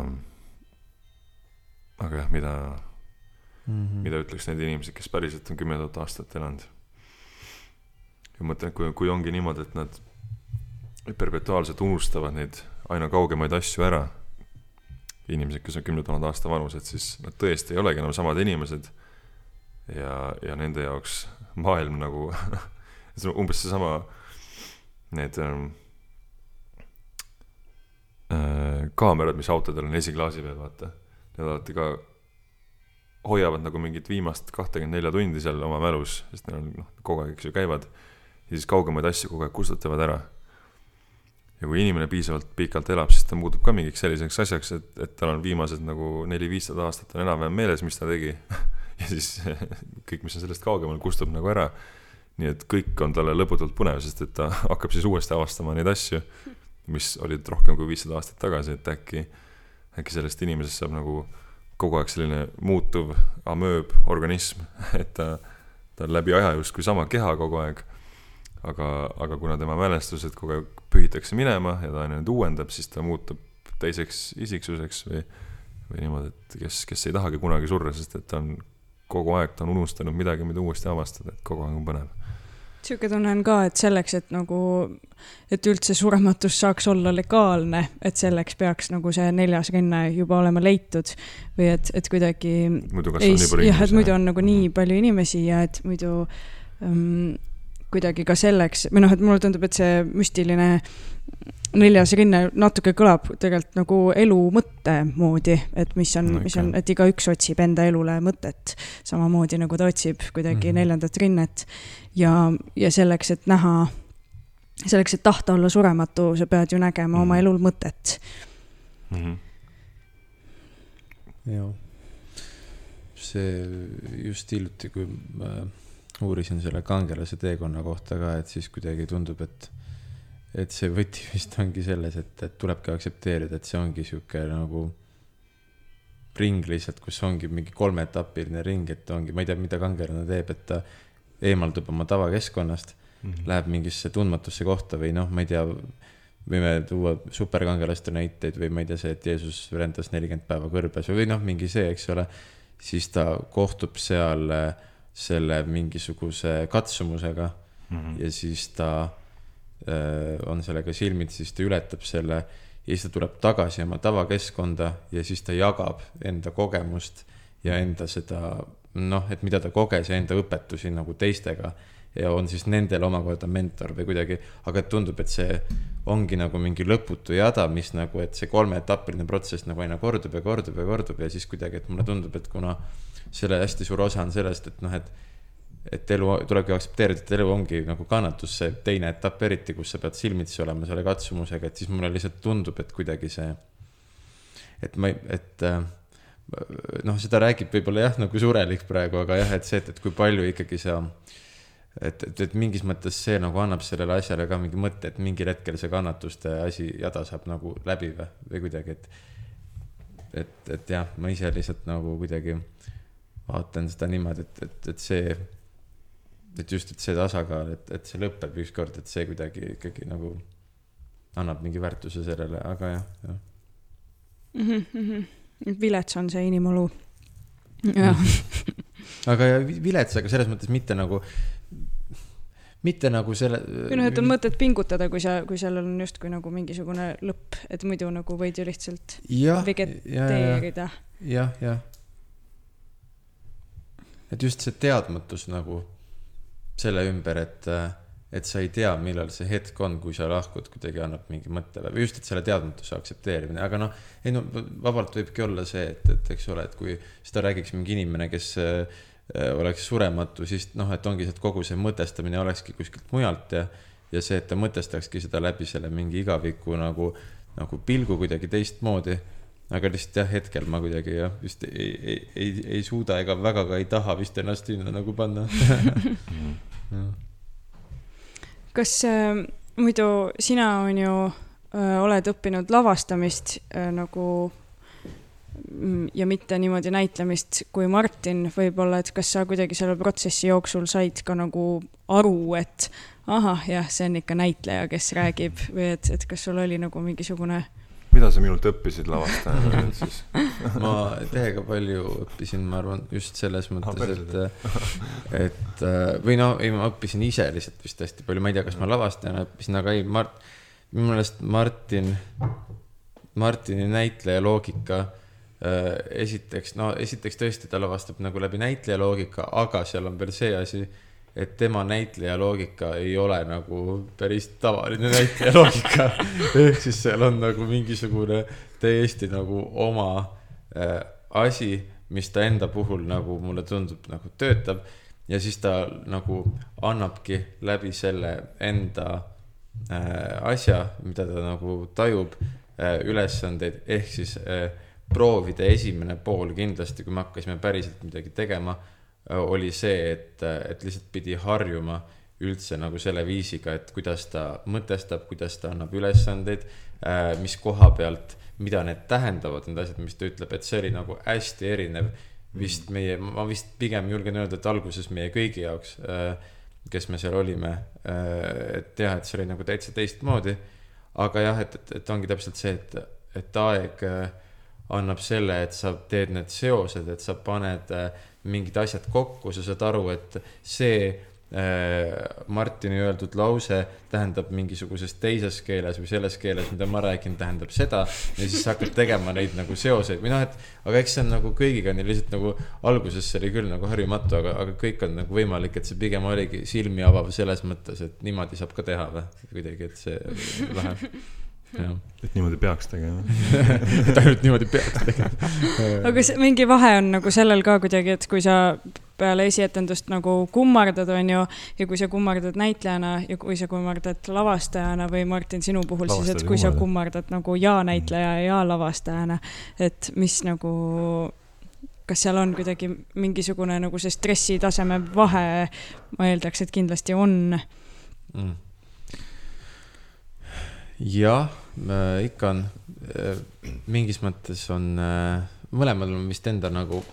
aga jah, mida, Mm -hmm. mida ütleks need inimesed, kes päriselt on kümme tuhat aastat elanud. ja ma mõtlen, et kui, kui ongi niimoodi, et nad perpetuaalselt unustavad neid aina kaugemaid asju ära, inimesed, kes on kümne tuhande aasta vanused, siis nad tõesti ei olegi enam samad inimesed. ja, ja nende jaoks maailm nagu, see on umbes seesama, need ähm, äh, kaamerad, mis autodel on esiklaasi peal, vaata. Need alati ka hoiavad nagu mingit viimast kahtekümmet nelja tundi seal oma mälus, sest neil on noh, kogu aeg, eks ju, käivad. ja siis kaugemaid asju kogu aeg kustutavad ära. ja kui inimene piisavalt pikalt elab, siis ta muutub ka mingiks selliseks asjaks, et, et tal on viimased nagu neli-viissada aastat on enam-vähem meeles, mis ta tegi ja siis kõik, mis on sellest kaugemal, kustub nagu ära. nii et kõik on talle lõputult põnev, sest et ta hakkab siis uuesti avastama neid asju, mis olid rohkem kui viissada aastat tagasi, et äkki, äkki sellest inimesest saab nagu kogu aeg selline muutuv amööb organism, et ta, ta on läbi aja justkui sama keha kogu aeg aga, aga kuna tema mälestused kogu aeg pühitakse minema ja ta nüüd uuendab, siis ta muutub teiseks isiksuseks või, või niimoodi, et kes, kes ei tahagi kunagi surra, sest et ta on kogu aeg, ta on unustanud midagi, mida uuesti avastada, et kogu aeg on põnev. Sihuke tunne on ka, et selleks, et nagu, et üldse surematus saaks olla legaalne, et selleks peaks nagu see neljas rinne juba olema leitud või et, et kuidagi. muidu kasvab nii palju inimesi. jah, et muidu on nagu nii palju inimesi ja et muidu um, kuidagi ka selleks, või noh, et mulle tundub, et see müstiline neljas rinne natuke kõlab tegelikult nagu elu mõtte moodi, et mis on no,, mis on, et igaüks otsib enda elule mõtet. samamoodi nagu ta otsib kuidagi mm -hmm. neljandat rinnet. ja, ja selleks, et näha, selleks, et tahta olla surematu, sa pead ju nägema mm -hmm. oma mhm. elul mõtet mm. -hmm. jah, see just hiljuti, kui äh uurisin selle kangelase teekonna kohta ka, et siis kuidagi tundub, et, et see võti vist ongi selles, et, et tulebki aktsepteerida, et see ongi sihuke nagu ring lihtsalt, kus ongi mingi kolmeetapiline ring, et ongi, ma ei tea, mida kangelane teeb, et ta eemaldub oma tavakeskkonnast mm, -hmm. läheb mingisse tundmatusse kohta või noh, ma ei tea, võime tuua superkangelaste näiteid või ma ei tea, see, et Jeesus rändas nelikümmend päeva kõrbes või noh, mingi see, eks ole, siis ta kohtub seal äh, selle mingisuguse katsumusega mm -hmm. ja siis ta on sellega silmitsi, siis ta ületab selle ja siis ta tuleb tagasi oma tavakeskkonda ja siis ta jagab enda kogemust ja enda seda noh, et mida ta koges ja enda õpetusi nagu teistega. Ja on siis nendel omakorda mentor või kuidagi, aga tundub, et see ongi nagu mingi lõputu jada, mis nagu, et see kolmeetapiline protsess nagu aina kordub ja kordub ja kordub ja siis kuidagi, et mulle tundub, et kuna selle hästi suur osa on sellest, et noh, et et elu tulebki aktsepteerida, et elu ongi nagu kannatus, see teine etapp eriti, kus sa pead silmitsi olema selle katsumusega, et siis mulle lihtsalt tundub, et kuidagi see, et ma et äh, noh, seda räägib võib-olla jah, nagu surelik praegu, aga jah, et see, et, et kui palju ikkagi sa, et, et, et mingis mõttes see nagu annab sellele asjale ka mingi mõtte, et mingil hetkel see kannatuste asi, jada saab nagu läbi või, või kuidagi, et et, et jah, ma ise lihtsalt nagu kuidagi vaatan seda niimoodi, et, et, et see, et just, et see tasakaal, et, et see lõpeb ükskord, et see kuidagi ikkagi nagu annab mingi väärtuse sellele, aga jah, jah mm. -hmm. vilets on see inimolu. jah aga ja vilets, aga selles mõttes mitte nagu, mitte nagu selle. või noh, et on mõtet pingutada, kui sa, kui sellel on justkui nagu mingisugune lõpp, et muidu nagu võid ju lihtsalt vegeteerida ja,. jah, jah et just see teadmatus nagu selle ümber, et, et sa ei tea, millal see hetk on, kui sa lahkud, kuidagi annab mingi mõtte või just, et selle teadmatuse aktsepteerimine, aga noh, ei no vabalt võibki olla see, et, et eks ole, et kui seda räägiks mingi inimene, kes äh, oleks surematu, siis noh, et ongi see, et kogu see mõtestamine olekski kuskilt mujalt ja, ja see, et ta mõtestakski seda läbi selle mingi igaviku nagu, nagu pilgu kuidagi teistmoodi aga lihtsalt jah, hetkel ma kuidagi jah, vist ei, ei, ei, ei suuda ega väga ka ei taha vist ennast sinna nagu panna. Kas äh, muidu sina on ju äh,, oled õppinud lavastamist äh, nagu mm, ja mitte niimoodi näitlemist kui Martin võib-olla, et kas sa kuidagi selle protsessi jooksul said ka nagu aru, et ahah, jah, see on ikka näitleja, kes räägib või et, et kas sul oli nagu mingisugune mida sa minult õppisid lavastajana nüüd siis. Ma täiega palju õppisin, ma arvan, just selles mõttes, et, et või no ei, ma õppisin ise lihtsalt vist hästi palju, ma ei tea, kas ma lavastajana õppisin, aga ei, Mart, minu meelest Martin, Martini näitleja loogika äh, esiteks, no esiteks tõesti ta lavastab nagu läbi näitleja loogika, aga seal on veel see asi et tema näitleja loogika ei ole nagu päris tavaline näitleja loogika. Ehk siis seal on nagu mingisugune täiesti nagu oma äh, asi, mis ta enda puhul nagu mulle tundub nagu töötab ja siis ta nagu annabki läbi selle enda äh, asja, mida ta nagu tajub äh,, ülesandeid, ehk siis äh, proovide esimene pool kindlasti, kui me hakkasime päriselt midagi tegema oli see, et, et lihtsalt pidi harjuma üldse nagu selle viisiga, et kuidas ta mõtestab, kuidas ta annab ülesandeid äh,, mis koha pealt, mida need tähendavad, need asjad, mis ta ütleb, et see oli nagu hästi erinev vist meie, ma vist pigem julgen öelda, et alguses meie kõigi jaoks, kes me seal olime, et jah, et see oli nagu täitsa teistmoodi. aga jah, et, et, et ongi täpselt see, et, et aeg äh, annab selle, et sa teed need seosed, et sa paned äh, mingid asjad kokku, sa saad aru, et see äh, Martini öeldud lause tähendab mingisuguses teises keeles või selles keeles, mida ma räägin, tähendab seda. ja siis sa hakkad tegema neid nagu seoseid või noh, et aga eks see on nagu kõigiga nii lihtsalt nagu alguses see oli küll nagu harjumatu, aga, aga kõik on nagu võimalik, et see pigem oligi silmi avav selles mõttes, et niimoodi saab ka teha või kuidagi, et see läheb. Et niimoodi peaks tegema. et ainult niimoodi peaks tegema. aga see mingi vahe on nagu sellel ka kuidagi, et kui sa peale esietendust nagu kummardad, onju, ja kui sa kummardad näitlejana ja kui sa kummardad lavastajana või Martin, sinu puhul siis, et Lavastajad kui sa kummarda. kummardad nagu ja näitleja ja lavastajana, et mis nagu, kas seal on kuidagi mingisugune nagu see stressitaseme vahe, ma eeldaks, et kindlasti on. mm.. jah, ikka on, mingis mõttes on, mõlemal on vist enda nagu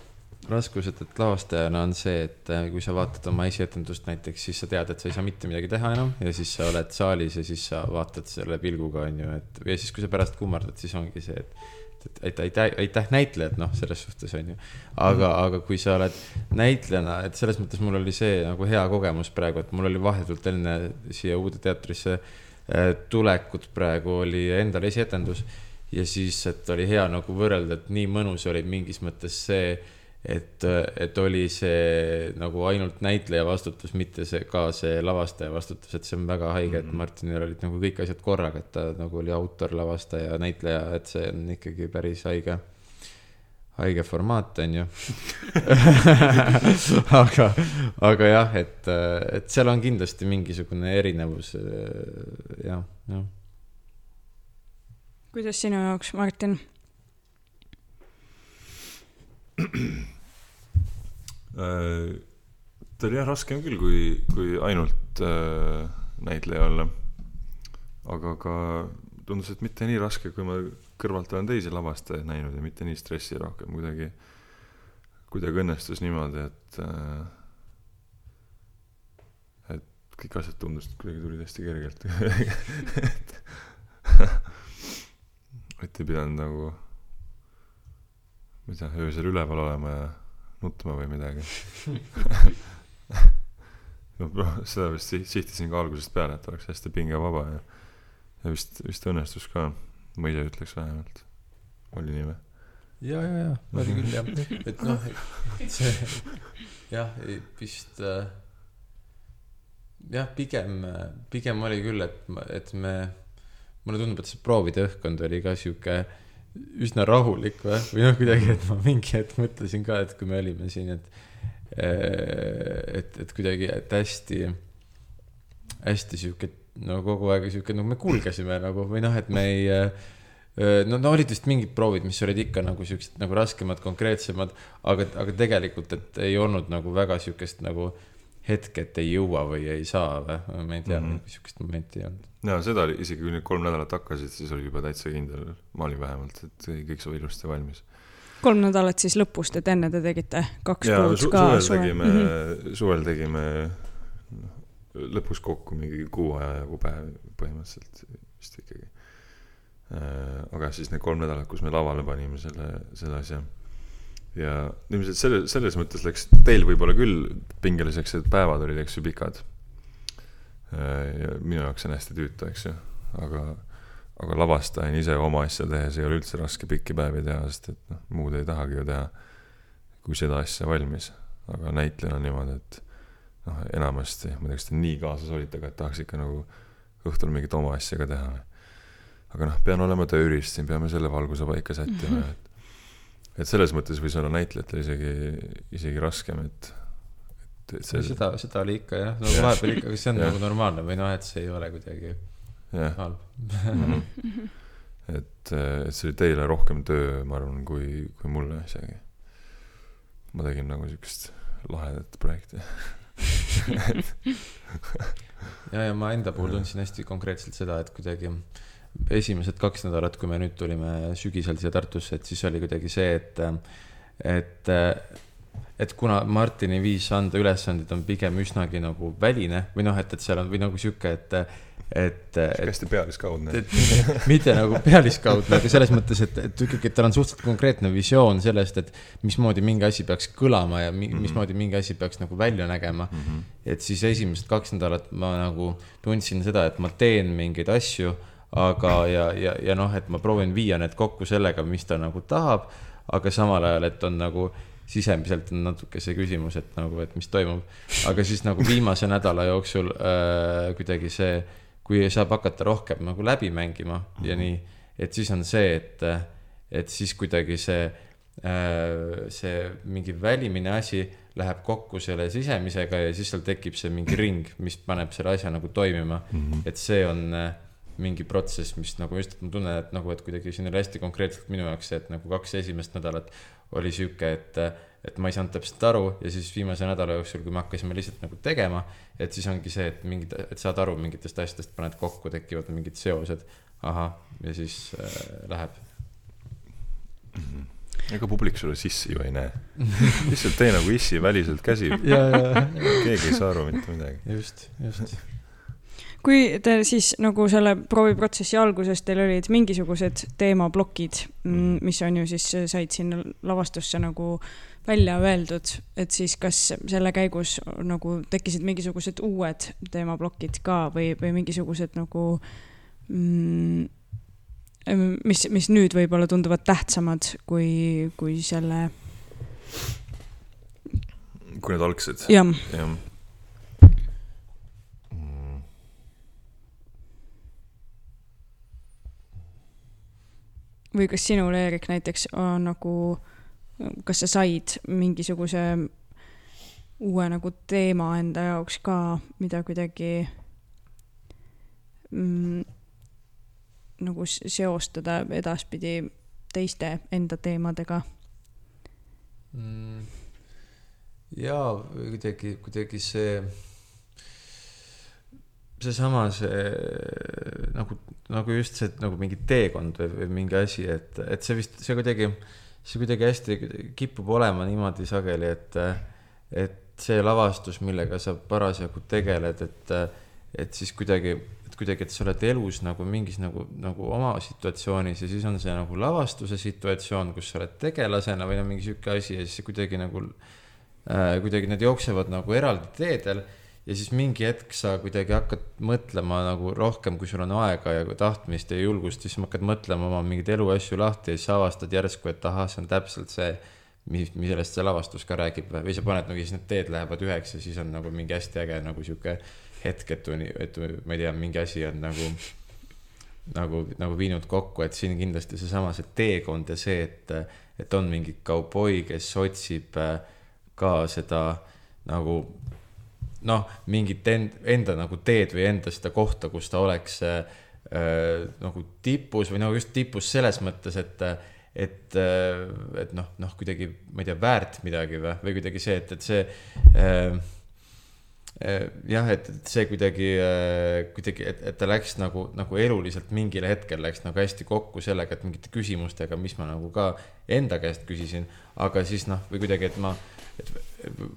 raskused, et lavastajana on see, et äh, kui sa vaatad oma esietendust näiteks, siis sa tead, et sa ei saa mitte midagi teha enam ja siis sa oled saalis ja siis sa vaatad selle pilguga, onju, et ja siis, kui sa pärast kummardad, siis ongi see, et aitäh, aitäh, aitäh näitlejad, noh, selles suhtes on ju. aga, aga kui sa oled näitlejana, et selles mõttes mul oli see nagu hea kogemus praegu, et mul oli vahetult enne siia uude teatrisse äh, tulekut praegu oli endal esietendus. ja siis, et oli hea nagu võrrelda, et nii mõnus oli mingis mõttes see, et, et oli see nagu ainult näitleja vastutus, mitte see ka see lavastaja vastutus, et see on väga haige, et Martinil olid nagu kõik asjad korraga, et ta nagu oli autor, lavastaja, näitleja, et see on ikkagi päris haige, haige formaat, on ju. aga, aga jah, et, et seal on kindlasti mingisugune erinevus jah, jah. kuidas sinu jaoks, Martin? Äh, ta oli jah raskem küll, kui, kui ainult äh, näitleja olla. aga ka tundus, et mitte nii raske, kui ma kõrvalt olen teisi lavastajaid näinud ja mitte nii stressirohkem, kuidagi, kuidagi õnnestus niimoodi, et äh, et kõik asjad tundusid kuidagi tulid hästi kergelt. Et et ei pidanud nagu ma ei tea, öösel üleval olema ja nutma või midagi. No noh, seda vist si- sihtisin ka algusest peale, et oleks hästi pingevaba ja ja vist, vist õnnestus ka, ma ise ütleks vähemalt. oli nii või? ja, ja, ja oli küll jah, et noh, see jah, vist äh, jah, pigem, pigem oli küll, et, et me, mulle tundub, et see proovide õhkkond oli ka sihuke üsna rahulik või, või noh, kuidagi, et ma mingi hetk mõtlesin ka, et kui me olime siin, et et, et kuidagi, et hästi, hästi sihuke no kogu aeg sihuke, no me kulgesime nagu või noh, et me ei no, no olid vist mingid proovid, mis olid ikka nagu siuksed nagu raskemad, konkreetsemad, aga, aga tegelikult, et ei olnud nagu väga siukest nagu hetke, et ei jõua või ei saa või, ma ei tea mm, Mhm. -hmm. siukest momenti ei olnud. jaa, seda oli, isegi kui need kolm nädalat hakkasid, siis oli juba täitsa kindel, ma olin vähemalt, et kõik sai ilusti valmis. kolm nädalat siis lõpust, et enne te tegite kaks jaa, kuud su ka suvel suve- tegime Mhm. mm, -hmm. suvel tegime lõpus kokku mingi kuu aja jagu päev põhimõtteliselt vist ikkagi. aga siis need kolm nädalat, kus me lavale panime selle, selle asja. ja ilmselt selle, selles mõttes läks teil võib-olla küll pingeliseks, et päevad olid, eks ju, pikad. ja minu jaoks on hästi tüütu, eks ju, aga, aga lavastajana ise oma asja tehes ei ole üldse raske pikki päevi teha, sest et noh, muud ei tahagi ju teha kui seda asja valmis. aga näitlejana on niimoodi, et noh, enamasti, ma ei tea, kas te nii kaasas olite, aga et tahaks ikka nagu õhtul mingit oma asja ka teha. aga noh, pean olema tööriist, siin peame selle valguse paika sättima mm, -hmm. et et selles mõttes võis olla näitlejatel isegi, isegi raskem, et et, et see seda, seda oli ikka jah, no vahepeal ikka, aga see on nagu normaalne või noh, et see ei ole kuidagi halb. et, et see oli teile rohkem töö, ma arvan, kui, kui mulle isegi. ma tegin nagu siukest lahedat projekti. ja, ja ma enda puhul tundsin hästi konkreetselt seda, et kuidagi esimesed kaks nädalat, kui me nüüd tulime sügisel siia Tartusse, et siis oli kuidagi see, et, et, et kuna Martini viis anda ülesandeid on pigem üsnagi nagu väline või noh, et, et seal on või nagu sihuke, et, et, hästi pealiskaudne. mitte, nagu pealiskaudne, aga selles mõttes, et, et ikkagi, et tal on suhteliselt konkreetne visioon sellest, et mismoodi mingi asi peaks kõlama ja mi, Mhm. mismoodi mingi asi peaks nagu välja nägema mm. -hmm. et siis esimesed kaks nädalat ma nagu tundsin seda, et ma teen mingeid asju, aga, ja, ja, ja noh, et ma proovin viia need kokku sellega, mis ta nagu tahab, aga samal ajal, et on nagu sisemiselt on natuke see küsimus, et nagu, et mis toimub. aga siis nagu viimase nädala jooksul äh, kuidagi see, kui saab hakata rohkem nagu läbi mängima mm -hmm. ja nii, et siis on see, et, et siis kuidagi see, see mingi välimine asi läheb kokku selle sisemisega ja siis seal tekib see mingi ring, mis paneb selle asja nagu toimima mm. -hmm. et see on äh, mingi protsess, mis nagu just, et ma tunnen, et nagu, et kuidagi siin oli hästi konkreetselt minu jaoks see, et nagu kaks esimest nädalat oli sihuke, et, et ma ei saanud täpselt aru ja siis viimase nädala jooksul, kui me hakkasime lihtsalt nagu tegema, et siis ongi see, et mingid, et saad aru mingitest asjadest, paned kokku, tekivad mingid seosed, ahah, ja siis äh, läheb. ega publik sulle sissi ju ei näe. lihtsalt tee nagu issi väliselt käsi, keegi ei saa aru mitte midagi. just, just. Kui te siis nagu selle prooviprotsessi alguses teil olid mingisugused teemaplokid, mis on ju siis said sinna lavastusse nagu välja öeldud, et siis kas selle käigus nagu tekkisid mingisugused uued teemaplokid ka või, või mingisugused nagu mm, mis, mis nüüd võib-olla tunduvad tähtsamad kui, kui selle, kui need algsed, jah, jah. Või kas sinul, Eerik, näiteks on nagu, kas sa said mingisuguse uue nagu teema enda jaoks ka, mida kuidagi mm, nagu seostada edaspidi teiste enda teemadega? mm,. jaa, kuidagi, kuidagi see, seesama see nagu, nagu just see, nagu mingi teekond või, või mingi asi, et, et see vist, see kuidagi, see kuidagi hästi kipub olema niimoodi sageli, et, et see lavastus, millega sa parasjagu tegeled, et, et siis kuidagi, et kuidagi, et sa oled elus nagu mingis nagu, nagu oma situatsioonis ja siis on see nagu lavastuse situatsioon, kus sa oled tegelasena või no mingi sihuke asi ja siis kuidagi nagu äh,, kuidagi need jooksevad nagu eraldi teedel ja siis mingi hetk sa kuidagi hakkad mõtlema nagu rohkem, kui sul on aega ja tahtmist ja julgust, siis hakkad mõtlema oma mingeid eluasju lahti ja siis avastad järsku, et ahah, see on täpselt see, mis, millest see lavastus ka räägib. või sa paned nagu siis need teed lähevad üheks ja siis on nagu mingi hästi äge nagu sihuke hetk, et, et ma ei tea, mingi asi on nagu nagu, nagu viinud kokku, et siin kindlasti seesama see teekond ja see, et, et on mingi kauboi, kes otsib äh, ka seda nagu noh, mingit end, enda nagu teed või enda seda kohta, kus ta oleks äh, äh, nagu tipus või nagu just tipus selles mõttes, et et, et noh, noh, kuidagi ma ei tea, väärt midagi või, või kuidagi see, et, et see äh, äh, jah, et, et see kuidagi, kuidagi, et, et ta läks nagu, nagu eluliselt mingil hetkel läks nagu hästi kokku sellega, et mingite küsimustega, mis ma nagu ka enda käest küsisin, aga siis noh, või kuidagi, et ma, et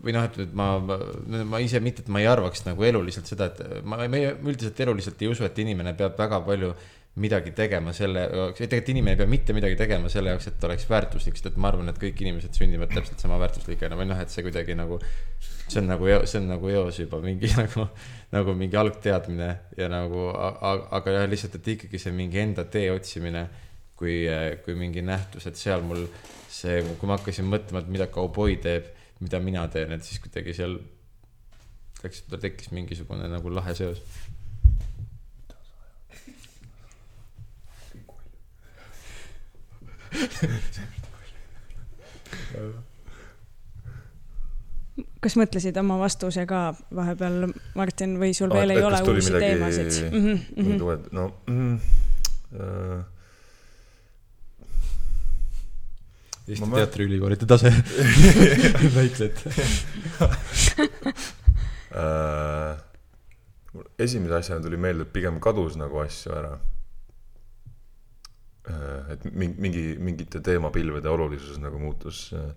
või noh, et, ma, ma, ise mitte, et ma ei arvaks nagu eluliselt seda, et ma, ma üldiselt eluliselt ei usu, et inimene peab väga palju midagi tegema selle jaoks, tegelikult inimene ei pea mitte midagi tegema selle jaoks, et oleks väärtuslik, sest et ma arvan, et kõik inimesed sünnivad täpselt sama väärtuslikena või noh, et see kuidagi nagu see on nagu, see on nagu eos juba mingi nagu, nagu mingi algteadmine ja nagu, aga jah, lihtsalt, et ikkagi see mingi enda tee otsimine kui, kui mingi nähtus, et seal mul see, kui ma hakkasin mõtlema, et mida kauboi teeb, mida mina teen, et siis kuidagi seal läks, tekkis mingisugune nagu lahe seos. kas mõtlesid oma vastuse ka vahepeal, Martin, või sul veel ei ole uusi teemasid mm? -hmm, mm -hmm. no mm, äh, Eesti Ma- Teatriülikoolide tase väikled. äh, esimese asjana tuli meelde, et pigem kadus nagu asju ära. et mingi, mingi, mingite teemapilvede olulisus nagu muutus äh,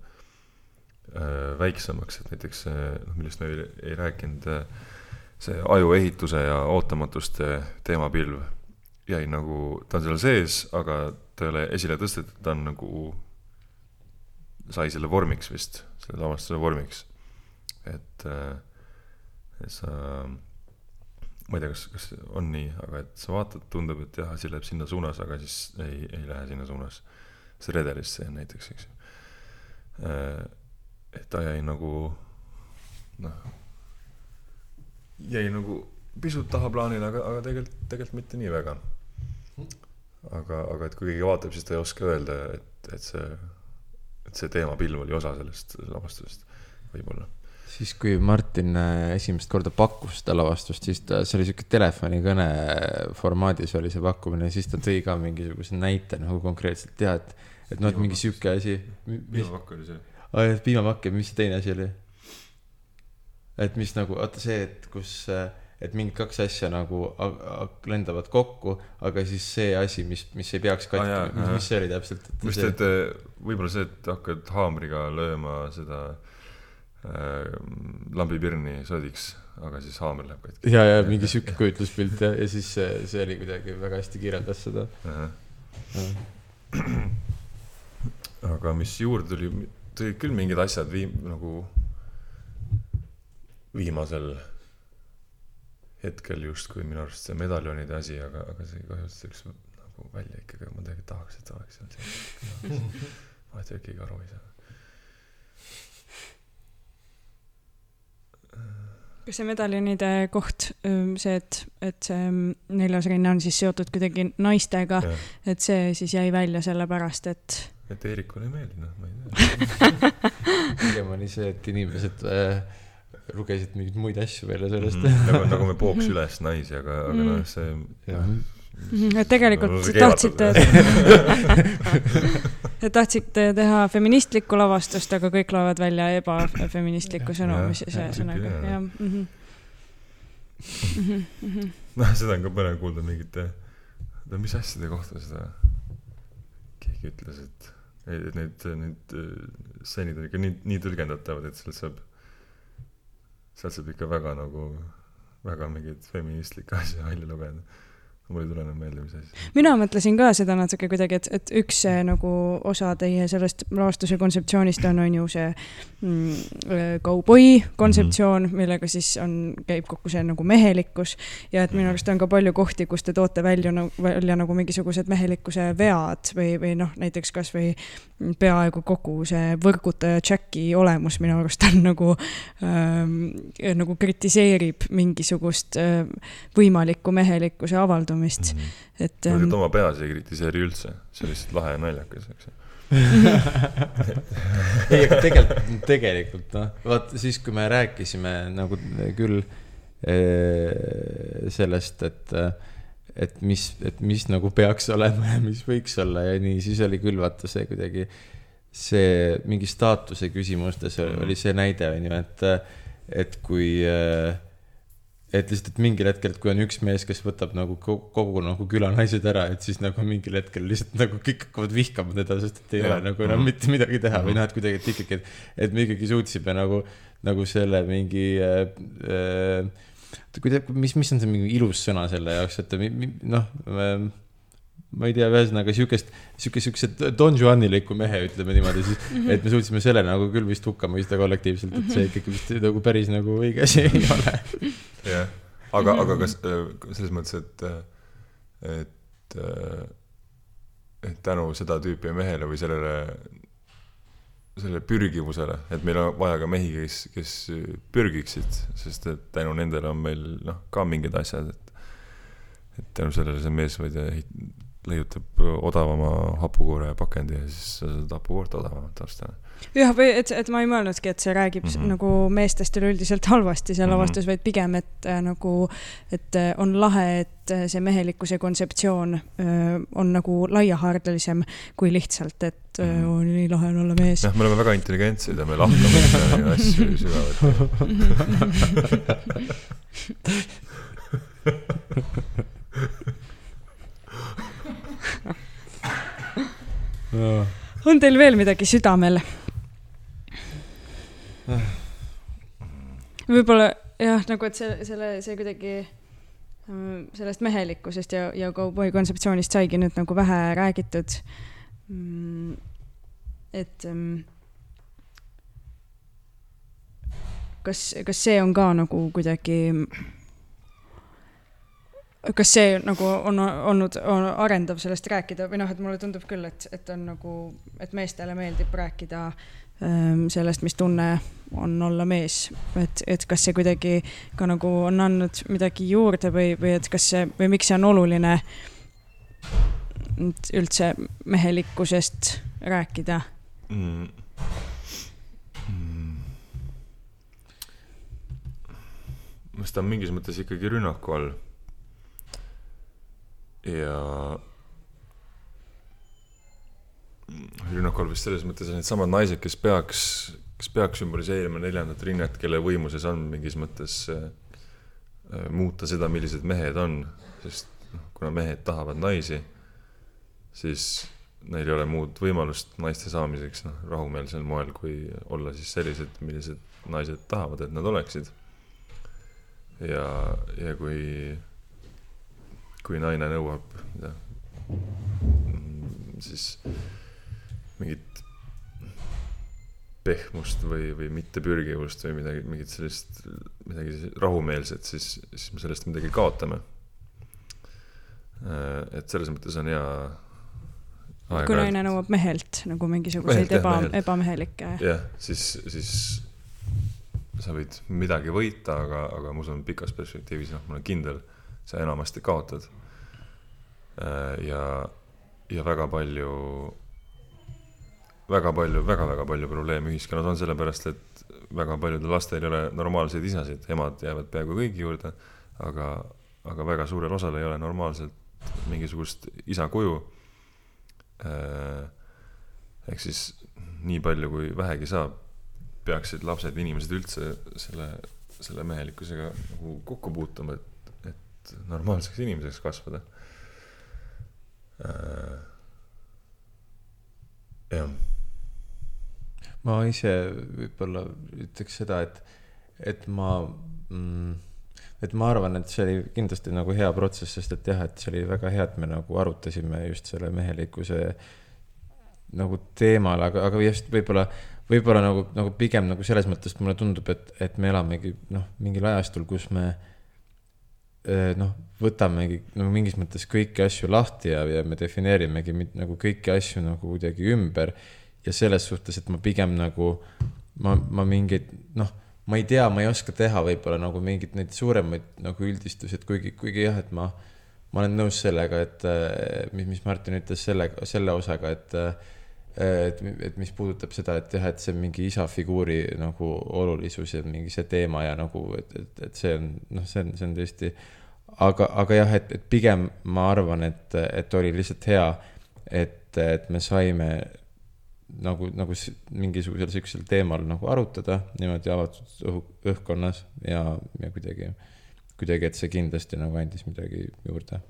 äh, väiksemaks, et näiteks äh, noh, millest me ei, ei rääkinud, see ajuehituse ja ootamatuste teemapilv jäi nagu, ta on seal sees, aga ta ei ole esile tõstetud, ta on nagu, sai selle vormiks vist, selle lavastuse vormiks. et, et sa, ma ei tea, kas, kas on nii, aga et sa vaatad, tundub, et jah, asi läheb sinna suunas, aga siis ei, ei lähe sinna suunas. see redelist see näiteks, eks ju. et ta jäi nagu noh, jäi nagu pisut tahaplaanile, aga, aga tegelikult, tegelikult mitte nii väga. aga, aga et kui keegi vaatab, siis ta ei oska öelda, et, et see, et see teemapilv oli osa sellest lavastusest, võib-olla. siis, kui Martin äh, esimest korda pakkus seda lavastust, siis ta, see oli sihuke telefonikõne formaadis oli see pakkumine, siis ta tõi ka mingisuguse näite nagu konkreetselt teha, et, et noh, et mingi sihuke asi. piimapakk oli see. aa, et piimapakk ja mis see teine asi oli? et mis nagu, vaata see, et kus, et mingid kaks asja nagu lendavad kokku, aga siis see asi, mis, mis ei peaks jaa, katki, jaa. mis see oli täpselt? ma just, et eh, võib-olla see, et hakkad haamriga lööma seda äh, lambipirni sodiks, aga siis haamer läheb katki. ja, ja mingi sihuke kujutluspilt ja, ja siis see, see oli kuidagi väga hästi kirjeldas seda. aga mis juurde tuli, tulid küll mingid asjad viim-, nagu viimasel hetkel justkui minu arust see medaljonide asi, aga, aga see kahjuks läks nagu välja ikkagi, ma tegelikult tahaks, et oleks seal see. vahet ei keegi aru ei saa. kas see medaljonide koht, see, et, et see neljas rinne on siis seotud kuidagi naistega, et see siis jäi välja sellepärast, et et Eerikule ei meeldi, noh, ma ei tea. pigem oli see, et inimesed äh, lugesid mingeid muid asju välja sellest Mhm. nagu, nagu me pooks üles naisi, aga, aga noh, see. Jah. Mhm, et tegelikult No, see tahtsite tahtsite teha feministlikku lavastust, aga kõik loevad välja ebafeministlikku sõnumi ühesõnaga, jah mhm. Mhm, mhm. noh, seda on ka põnev kuulda mingite, no mis asjade kohta seda keegi ütles, et, et need, need äh, stseenid on ikka nii, nii tõlgendatavad, et sealt saab, sealt saab ikka väga nagu, väga mingeid feministlikke asju välja lugeda. Mul ei tule enam meelde, mis asi. mina mõtlesin ka seda natuke kuidagi, et, et üks see nagu osa teie sellest lavastuse kontseptsioonist on, on ju see mm, kauboi kontseptsioon mm, -hmm. millega siis on, käib kokku see nagu mehelikkus ja et minu arust on ka palju kohti, kus te toote välja nagu, välja nagu mingisugused mehelikkuse vead või, või noh, näiteks kasvõi peaaegu kogu see võrgutaja Jacki olemus minu arust on nagu ähm,, nagu kritiseerib mingisugust äh, võimalikku mehelikkuse avaldumist, et ma ähm, tegelikult oma peas ei kritiseeri üldse, see on lihtsalt lahe ja naljakas, eks ju. ei, aga tegelikult, tegelikult noh, vaat siis, kui me rääkisime nagu küll eh, sellest, et, et mis, et mis nagu peaks olema ja mis võiks olla ja nii, siis oli küll vaata see kuidagi see mingi staatuse küsimustes oli see näide on ju, et, et kui eh, et lihtsalt, et mingil hetkel, et kui on üks mees, kes võtab nagu kogu, nagu küla naised ära, et siis nagu mingil hetkel lihtsalt nagu kõik hakkavad vihkama teda, sest et ei Jah. ole nagu enam mitte midagi teha või noh, et kuidagi, et ikkagi, et, et me ikkagi suutsime nagu, nagu selle mingi äh, äh, mis, mis on see mingi ilus sõna selle jaoks, et noh äh, ma ei tea, ühesõnaga siukest, siuke, siukse Don Juanilikku mehe, ütleme niimoodi siis, et me suutsime selle nagu küll vist hukka mõista kollektiivselt, et see ikkagi vist nagu päris nagu õige asi ei ole. jah, aga, aga kas äh, selles mõttes, et, et, et tänu seda tüüpi mehele või sellele, sellele pürgivusele, et meil on vaja ka mehi, kes, kes pürgiksid, sest et tänu nendele on meil noh, ka mingid asjad, et et tänu sellele see mees, ma ei tea, leiutab odavama hapukoore pakendi ja siis sa saad hapukoort odavamalt osta jah, või et, et ma ei mõelnudki, et see räägib mm -hmm. nagu meestest üleüldiselt halvasti see lavastus mm, -hmm. vaid pigem, et äh, nagu, et äh, on lahe, et äh, see mehelikkuse kontseptsioon äh, on nagu laiahaardelisem kui lihtsalt, et mm -hmm. oh, nii lahe on olla mees. jah, me oleme väga intelligentsed ja me lahkame asju sügavalt on teil veel midagi südamel? Võib-olla jah, nagu et see, selle, see kuidagi mm, sellest mehelikkusest ja, ja kauboi kontseptsioonist saigi nüüd nagu vähe räägitud. Mm, et mm, kas, kas see on ka nagu kuidagi, kas see nagu on olnud on arendav sellest rääkida või noh, et mulle tundub küll, et, et on nagu, et meestele meeldib rääkida Ehm, sellest, mis tunne on olla mees, et, et kas see kuidagi ka nagu on andnud midagi juurde või, või et kas see või miks see on oluline üldse mehelikkusest rääkida mm.? Mm. ta on mingis mõttes ikkagi rünnaku all. ja rünnaku all vist selles mõttes on needsamad naised, kes peaks, kes peaks sümboliseerima neljandat rinnet, kelle võimuses on mingis mõttes äh, muuta seda, millised mehed on, sest noh, kuna mehed tahavad naisi, siis neil ei ole muud võimalust naiste saamiseks noh, rahumeelsel moel, kui olla siis sellised, millised naised tahavad, et nad oleksid. ja, ja kui, kui naine nõuab, mm, siis mingit pehmust või, või mittepürgivust või midagi, mingit sellist, midagi rahumeelset, siis, siis me sellest midagi kaotame. Äh, et selles mõttes on hea. kui naine nõuab mehelt nagu mingisuguseid eba, ebamehelikke. jah, siis, siis sa võid midagi võita, aga, aga ma usun pikas perspektiivis, noh, ma olen kindel, sa enamasti kaotad. Äh, ja, ja väga palju väga palju väga,, väga-väga palju probleeme ühiskonnas on sellepärast, et väga paljudel lastel ei ole normaalseid isasid, emad jäävad peaaegu kõigi juurde, aga, aga väga suurel osal ei ole normaalselt mingisugust isa kuju. Ehk siis nii palju, kui vähegi saab, peaksid lapsed inimesed üldse selle, selle mehelikkusega nagu kokku puutuma, et, et normaalseks inimeseks kasvada. Äh, jah ma ise võib-olla ütleks seda, et, et ma mm, et ma arvan, et see oli kindlasti nagu hea protsess, sest et jah, et see oli väga hea, et me nagu arutasime just selle mehelikkuse nagu teemal, aga, aga just võib-olla, võib-olla nagu, nagu pigem nagu selles mõttes mulle tundub, et, et me elamegi noh, mingil ajastul, kus me eh, noh, võtamegi nagu mingis mõttes kõiki asju lahti ja, ja me defineerimegi nagu kõiki asju nagu kuidagi ümber ja selles suhtes, et ma pigem nagu, ma, ma mingeid, noh, ma ei tea, ma ei oska teha võib-olla nagu mingeid neid suuremaid nagu üldistusi, et kuigi, kuigi jah, et ma, ma olen nõus sellega, et mis, mis Martin ütles selle, selle osaga, et et, et mis puudutab seda, et jah, et see mingi isa figuuri nagu olulisus ja mingi see teema ja nagu, et, et, et see on, noh, see on, see on tõesti, aga, aga jah, et, et pigem ma arvan, et, et oli lihtsalt hea, et, et me saime nagu, nagu mingisugusel sihukesel teemal nagu arutada niimoodi avatud õhu, õhkkonnas ja, ja kuidagi, kuidagi, et see kindlasti nagu andis midagi juurde.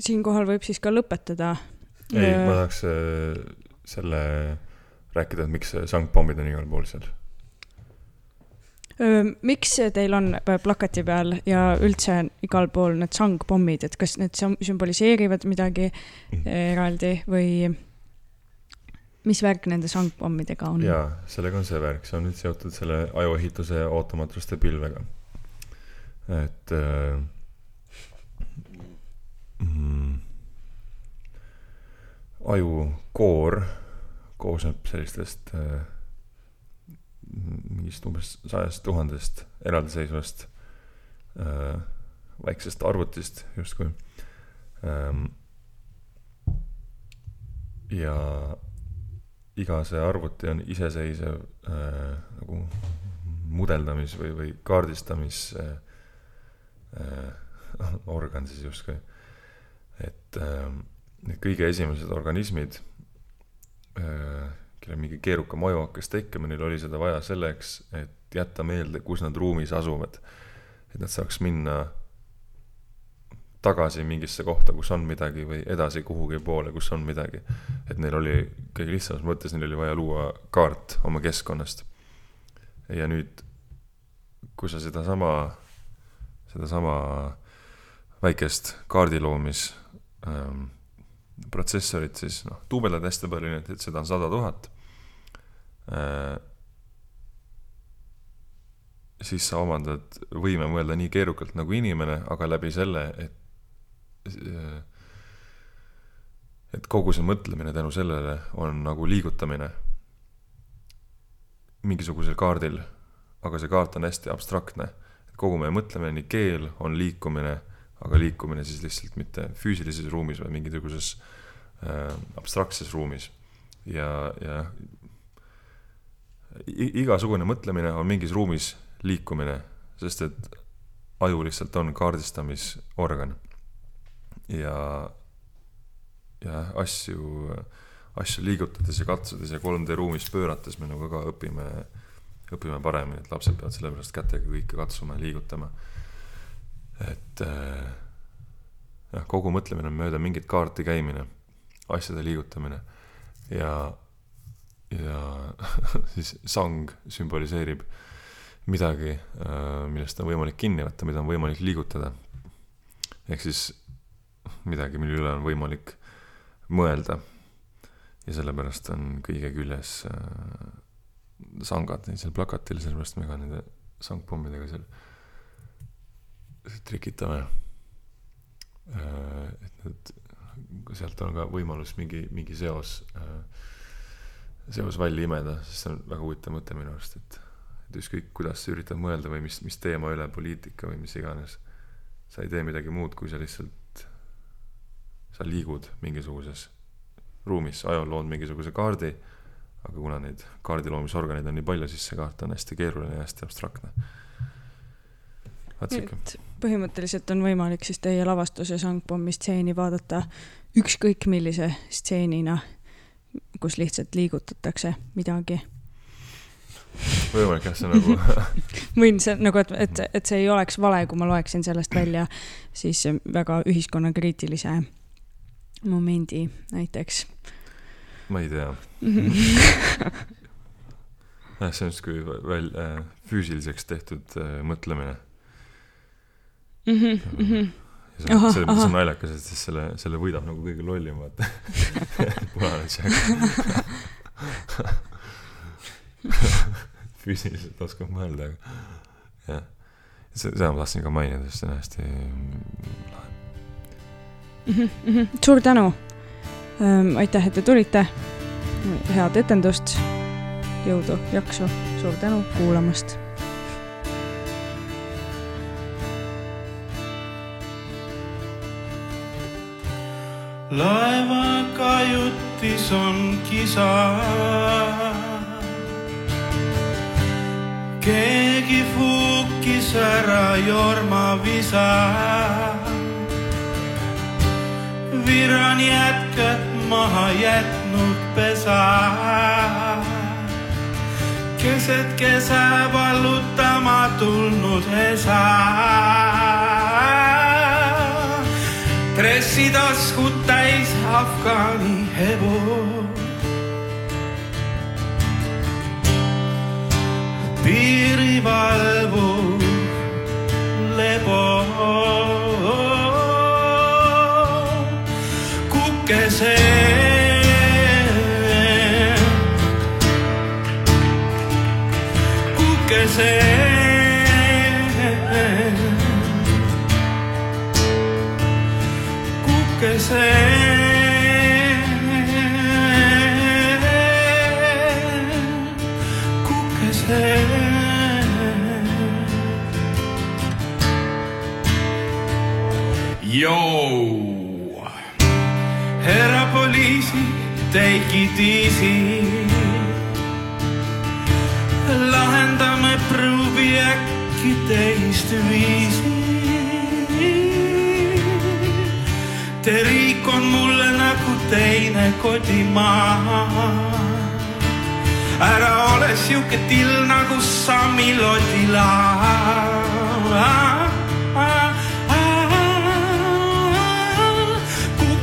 siinkohal võib siis ka lõpetada. ei, ma tahaks äh, selle rääkida, et miks sangpommid on igal pool seal miks teil on plakati peal ja üldse igal pool need sangpommid, et kas need sümboliseerivad midagi mm. eraldi või mis värk nende sangpommidega on? jaa, sellega on see värk, see on nüüd seotud selle ajuehituse ootamatuste pilvega. et äh, mm, ajukoor koosneb sellistest äh, mingist umbes sajast tuhandest eraldiseisvast äh, väiksest arvutist justkui ähm,. ja iga see arvuti on iseseisev äh, nagu mudeldamis või, või kaardistamis äh, äh, organ siis justkui. et äh, need kõige esimesed organismid äh,, kellel mingi keerukam aju hakkas tekkima, neil oli seda vaja selleks, et jätta meelde, kus nad ruumis asuvad. et nad saaks minna tagasi mingisse kohta, kus on midagi või edasi kuhugi poole, kus on midagi. et neil oli kõige lihtsamas mõttes, neil oli vaja luua kaart oma keskkonnast. ja nüüd, kui sa sedasama, sedasama väikest kaardiloomis ähm, protsessorit siis noh, duubeldad hästi palju, nii et, et seda on sada tuhat äh,. siis sa omandad võime mõelda nii keerukalt nagu inimene, aga läbi selle, et et kogu see mõtlemine tänu sellele on nagu liigutamine mingisugusel kaardil, aga see kaart on hästi abstraktne. kogu meie mõtlemine, nii keel on liikumine, aga liikumine siis lihtsalt mitte füüsilises ruumis, vaid mingisuguses äh, abstraktses ruumis. ja, ja igasugune mõtlemine on mingis ruumis liikumine, sest et aju lihtsalt on kaardistamisorgan ja, ja asju, asju liigutades ja katsudes ja 3D ruumis pöörates me nagu ka õpime, õpime paremini, et lapsed peavad sellepärast kätega kõike katsuma ja liigutama. Et äh, jah, kogu mõtlemine on mööda mingit kaarti käimine, asjade liigutamine ja, ja siis sang sümboliseerib midagi, äh, millest on võimalik kinni võtta, mida on võimalik liigutada. ehk siis midagi, mille üle on võimalik mõelda. ja sellepärast on kõige küljes äh, sangad seal plakatil, sellepärast me ka nende sangpommidega seal trikitame äh,. et need, sealt on ka võimalus mingi, mingi seos äh,, seos välja imeda, sest see on väga huvitav mõte minu arust, et, et ükskõik, kuidas sa üritad mõelda või mis, mis teema üle, poliitika või mis iganes, sa ei tee midagi muud, kui sa lihtsalt sa liigud mingisuguses ruumis, ajal lood mingisuguse kaardi, aga kuna neid kaardiloomisorganeid on nii palju, siis see kaart on hästi keeruline ja hästi abstraktne. vaat sihuke. Põhimõtteliselt on võimalik siis teie lavastuse Sangpommi stseeni vaadata ükskõik millise stseenina, kus lihtsalt liigutatakse midagi. Võimalik jah, see nagu võin see nagu, et, et, et see ei oleks vale, kui ma loeksin sellest välja siis väga ühiskonnakriitilise momendi näiteks? ma ei tea. Jah, see on justkui välja äh, füüsiliseks tehtud äh, mõtlemine mm. -hmm, mm -hmm. see on, see, mis on naljakas, et siis selle, selle võidab nagu kõige lollim, vaata punane tšäkk füüsiliselt oskab mõelda, aga jah. seda ma tahtsin ka mainida, sest see on hästi lahe mm. -hmm. suur tänu ähm,. aitäh, et te tulite. head etendust. jõudu, jaksu, suur tänu kuulamast. Laeva kajutis on kisa. keegi fuukis ära jormavisa viran jätkad maha jätnud pesa. keset kesa vallutama tulnud esa. Dressitaskud täis Afgaani hebu. piirivalvur lebo kukese. kukese. Kukese. kukese. Joo. Herra poliisi, take it easy. lahendame pruubi äkki teistviisi. Te riik on mulle nagu teine kodumaa. ära ole sihuke till nagu Sami Lodila.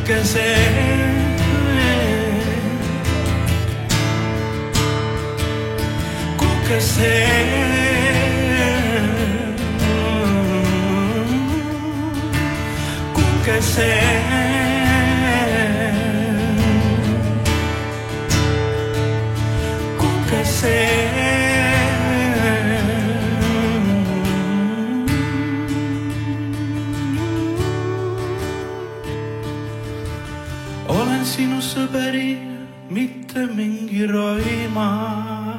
kukese, kukese, kukese. kukese. olen sinu sõberi, mitte mingi roimar.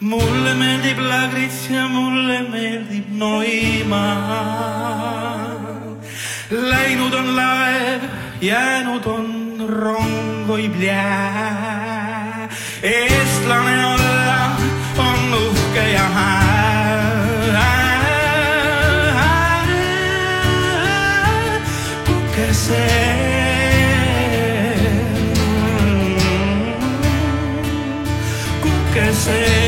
mulle meeldib Lagrits ja mulle meeldib Noimaa. Läinud on laev, jäänud on rong, oi plää. eestlane olla on uhke ja hää. kukese. Kukese.